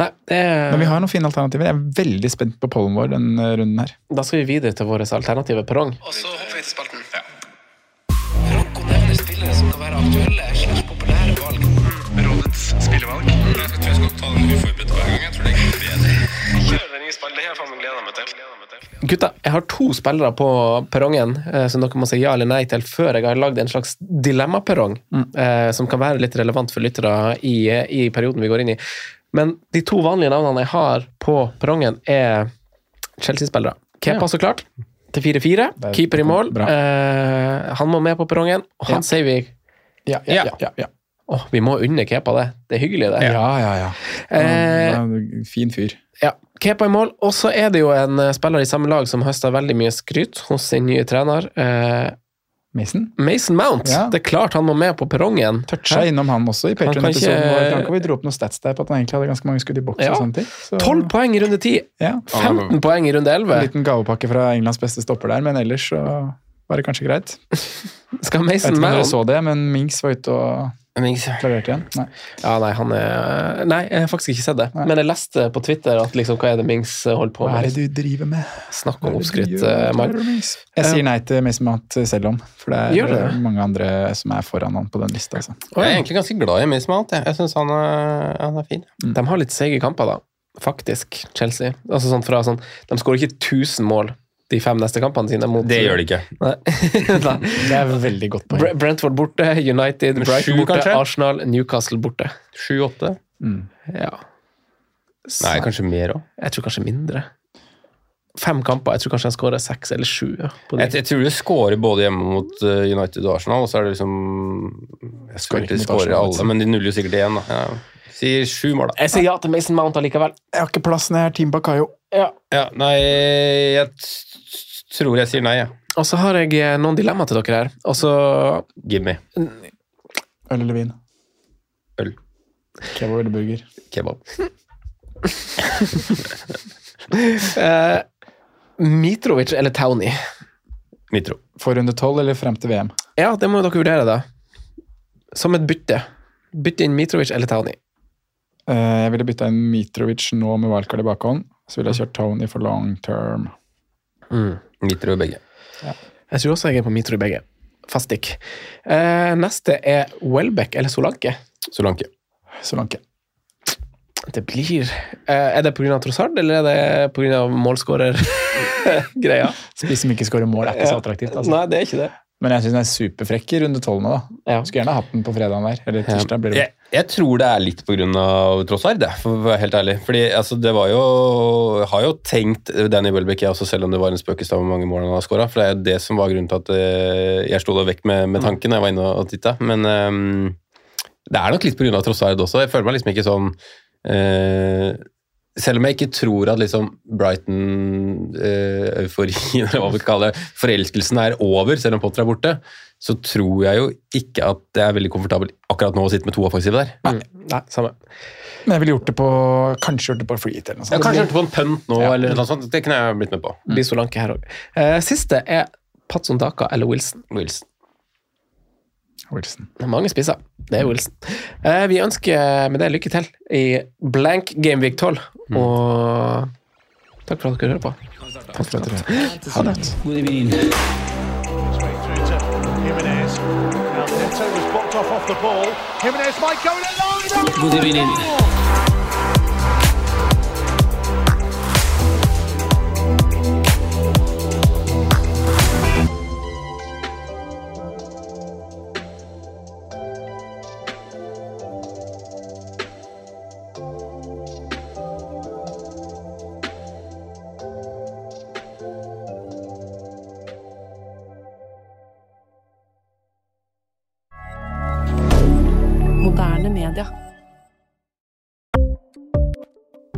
Nei, det Men vi har noen fine alternativer. Jeg er veldig spent på pollen vår den eh, runden her. Da skal vi videre til vår alternative perrong. Og så hopper vi til spalten. Aktuelle populære valg. Rådets spillevalg. Jeg tror jeg skal ta den uforberedt hver gang. Jeg tror det går bedre. Faen meg meg til. Gutta, jeg har to spillere på perrongen eh, som dere må si ja eller nei til før jeg har lagd en slags dilemmaperrong, eh, som kan være litt relevant for lyttere i, i perioden vi går inn i. Men de to vanlige navnene jeg har på perrongen, er Chelsea-spillere. Kepa, så klart. Til 4-4. Er Keeper i mål. Eh, han må med på perrongen, og han Ja. sier vi Ja, ja, ja. ja, ja. Åh, vi må unne Kepa det. Det er hyggelig, det. ja, ja, ja. Eh, fin fyr. Ja, Kepa i mål. Og så er det jo en eh, spiller i samme lag som høster veldig mye skryt hos sin nye trener. Eh, Mason? Mason Mount. Ja. Det er klart han må med på perrongen. Toucha innom han også i Han Patreon-episoden. ikke-. Kan vi dro opp noen stats der på at han egentlig hadde ganske mange skudd i boks Ja. og sånne ting? Så, 12 poeng i runde 10. ja. 15 poeng i runde En 11. liten gavepakke fra Englands beste stopper der, men ellers så var det kanskje greit. [LAUGHS] Skal Jeg vet ikke om dere så det, men Minks var ute og Mings. klarerte igjen. Nei. Ja, nei, han er Nei, jeg har faktisk ikke sett det. Nei. Men jeg leste på Twitter at liksom, hva er det Mings holder på Hva er med? det du driver med? Snakk om oppskrytt, eh, Jeg sier nei til Mason Mount selv om, for det er det? mange andre som er foran han på den lista. Altså. Jeg er egentlig ganske glad i Mason Mount. Jeg, jeg syns han, han er fin. De har litt seige kamper, da. Faktisk, Chelsea. Altså sånn fra sånn De skårer ikke 1000 mål de fem neste kampene sine. Mot, Det gjør de ikke. [LAUGHS] [LAUGHS] Det er veldig godt poeng. Brentford borte, United, Brighton borte, kanskje? Arsenal, Newcastle borte. Sju-åtte? Mm. Ja. Nei, kanskje mer òg. Jeg tror kanskje mindre. Fem kamper. Jeg tror kanskje han skårer seks eller sju. Ja. Jeg, jeg tror de skårer både hjemme mot eh, United og Arsenal, og så er det liksom Jeg skal ikke skåre alle, men de nuller jo sikkert én, da. Ja. Sier sju mål, da. Jeg sier ja til Mason Mount allikevel. Jeg har ikke plass når jeg er Team Bakayo. Ja. Ja, nei, jeg t- tror jeg sier nei, jeg. Ja. Og så har jeg eh, noen dilemmaer til dere her. Og så Give me. Øl eller vin? Øl. Kebab eller burger? Kebab. [LAUGHS] eh, Mitrovic eller Townie? Mitro. For runde tolv eller frem til VM? Ja, det må dere vurdere, da. Som et bytte. Bytte inn Mitrovic eller Townie. Eh, Jeg ville bytta inn Mitrovic nå med wildcard i bakhånd. Så ville jeg kjørt Tony for long term. Mitro i begge. Jeg tror også jeg er på Mitro i begge. Fastik. Eh, neste er Welbeck eller Solanke. Solanke. Solanke. Det blir eh, Er det pga. Trossard, eller er det pga. målskårer-greia? [LAUGHS] Spiss som ikke skårer mål, er ikke så attraktivt. Altså. Nei, det er ikke det. Men jeg syns den er superfrekk i runde tolv nå, da. Ja. Skulle gjerne hatt den på fredagen der. Eller tirsdag blir det. Jeg, jeg tror det er litt pga. Trossard, det, for å være helt ærlig. Fordi altså, det var jo Jeg har jo tenkt Danny Welbeck, jeg også, selv om det var en spøkelse av hvor mange mål han har skåra. For det er jo det som var grunnen til at eh, jeg slo det vekk med, med tanken da jeg var inne og titta. Men um, det er nok litt pga. Trossard også. Jeg føler meg liksom ikke sånn eh, selv om jeg ikke tror at liksom Brighton-euforien, [LAUGHS] eller hva vi kaller det, forelskelsen er over, selv om Potter er borte, så tror jeg jo ikke at det er veldig komfortabelt akkurat nå å sitte med to offensive der. Nei, samme. Men jeg ville gjort det på kanskje gjort det på free hit eller noe Jeg sånt. Ja, kanskje hørt på en punt nå, Ja. eller noe sånt. Det kunne jeg blitt med på. Blir Solanke her òg. Siste er Patson Daka eller Wilson. Wilson. Wilson. Det er mange spisser. Det er Wilson. Eh, vi ønsker med det lykke til i blank Game Week 12. Og takk for at dere hører på. Takk for at dere Ha det. Good evening.